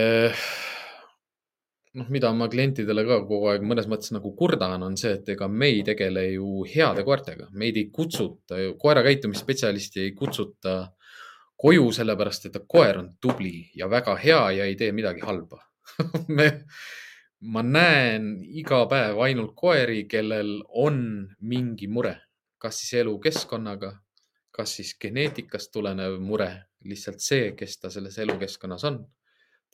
noh, mida ma klientidele ka kogu aeg mõnes mõttes nagu kurdan, on see, et ega me ei tegele ju heade koertega, meid ei kutsuta ju, koera käitumisspetsialisti ei kutsuta koju sellepärast, et koer on tubli ja väga hea ja ei tee midagi halba. Me, ma näen iga päev ainult koeri, kellel on mingi mure, kas siis elukeskkonnaga, kas siis geneetikast tulenev mure, lihtsalt see, kes ta selles elukeskkonnas on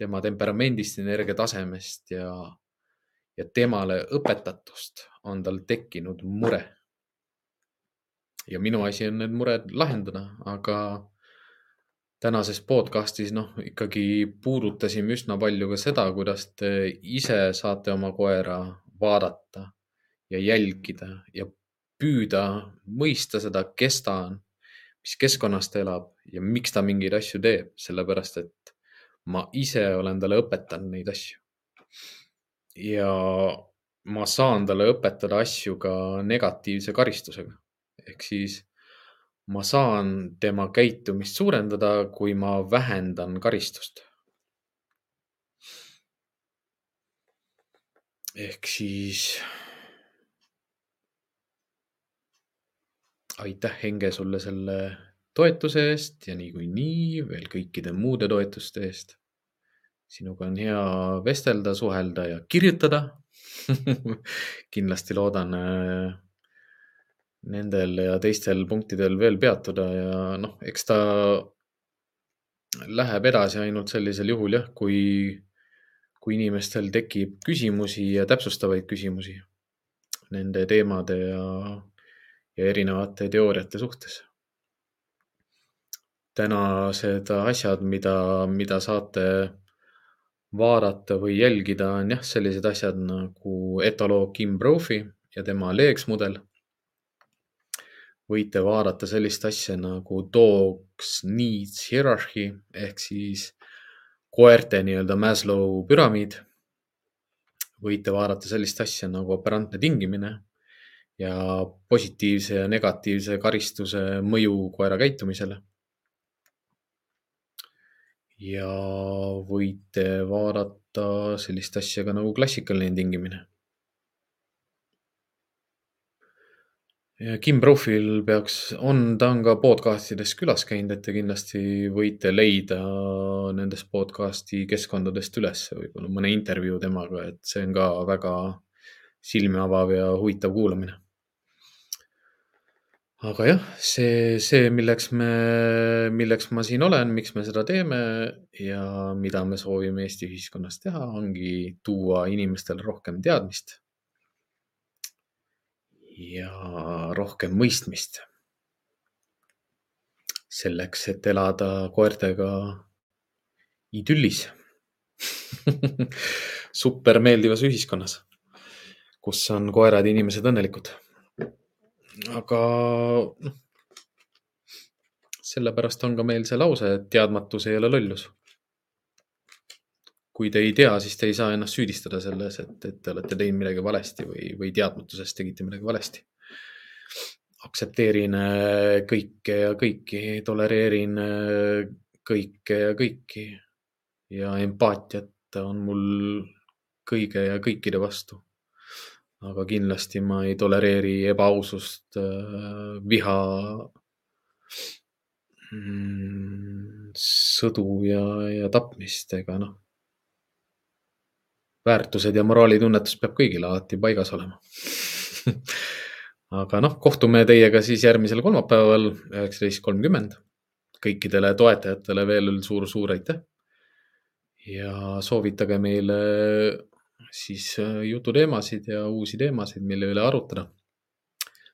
tema temperamendist, energiatasemest ja, ja temale õpetatust on tal tekkinud mure. ja minu asi on need mured lahendada, aga tänases podcastis noh, ikkagi puudutasime üsna palju ka seda, kuidas te ise saate oma koera vaadata ja jälgida ja püüda mõista seda, kes ta on, mis keskkonnas ta elab ja miks ta mingeid asju teeb, sellepärast et ma ise olen talle õpetanud neid asju. ja ma saan talle õpetada asju ka negatiivse karistusega. ehk siis ma saan tema käitumist suurendada, kui ma vähendan karistust. ehk siis aitäh, Henge, sulle selle toetuse eest ja niikuinii veel kõikide muude toetuste eest. sinuga on hea vestelda, suhelda ja kirjutada kindlasti loodan äh, nendel ja teistel punktidel veel peatuda ja noh, eks ta läheb edasi ainult sellisel juhul jah, kui, kui inimestel tekib küsimusi ja täpsustavaid küsimusi nende teemade ja, ja erinevate teooriate suhtes tänased asjad, mida, mida saate vaadata või jälgida, on jah, sellised asjad nagu etoloog Kim Brophy ja tema Leeks mudel. võite vaadata sellist asja nagu Dogs Needs Hierarchy ehk siis koerte nii-öelda Maslow püramiid. võite vaadata sellist asja nagu operantne tingimine ja positiivse ja negatiivse karistuse mõju koera käitumisele ja võite vaadata sellist asja ka nagu klassikaline tingimine. Kim Profil peaks, on, ta on ka podcast ides külas käinud, et te kindlasti võite leida nendest podcast'i keskkondadest üles võib-olla mõne intervjuu temaga, et see on ka väga silmi avav ja huvitav kuulamine aga jah, see, see, milleks me, milleks ma siin olen, miks me seda teeme ja mida me soovime Eesti ühiskonnas teha, ongi tuua inimestele rohkem teadmist. ja rohkem mõistmist. selleks, et elada koertega idüllis super meeldivas ühiskonnas, kus on koerad ja inimesed õnnelikud aga noh, sellepärast on ka meil see lause, et teadmatus ei ole lollus. kui te ei tea, siis te ei saa ennast süüdistada selles, et, et te olete teinud midagi valesti või, või teadmatusest tegite midagi valesti. aktsepteerin äh, kõike ja kõiki, tolereerin äh, kõike ja kõiki ja empaatiat on mul kõige ja kõikide vastu aga kindlasti ma ei tolereeri ebaausust, äh, viha, mm, sõdu ja, ja tapmist ega noh. väärtused ja moraalitunnetus peab kõigil alati paigas olema aga noh, kohtume teiega siis järgmisel kolmapäeval üheksateist kolmkümmend. kõikidele toetajatele veel suur-suur aitäh. ja soovitage meile siis äh, jututeemasid ja uusi teemasid, mille üle arutada.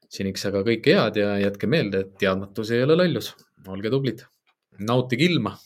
seniks aga kõike head ja jätke meelde, et teadmatus ei ole lollus. olge tublid, nautige ilma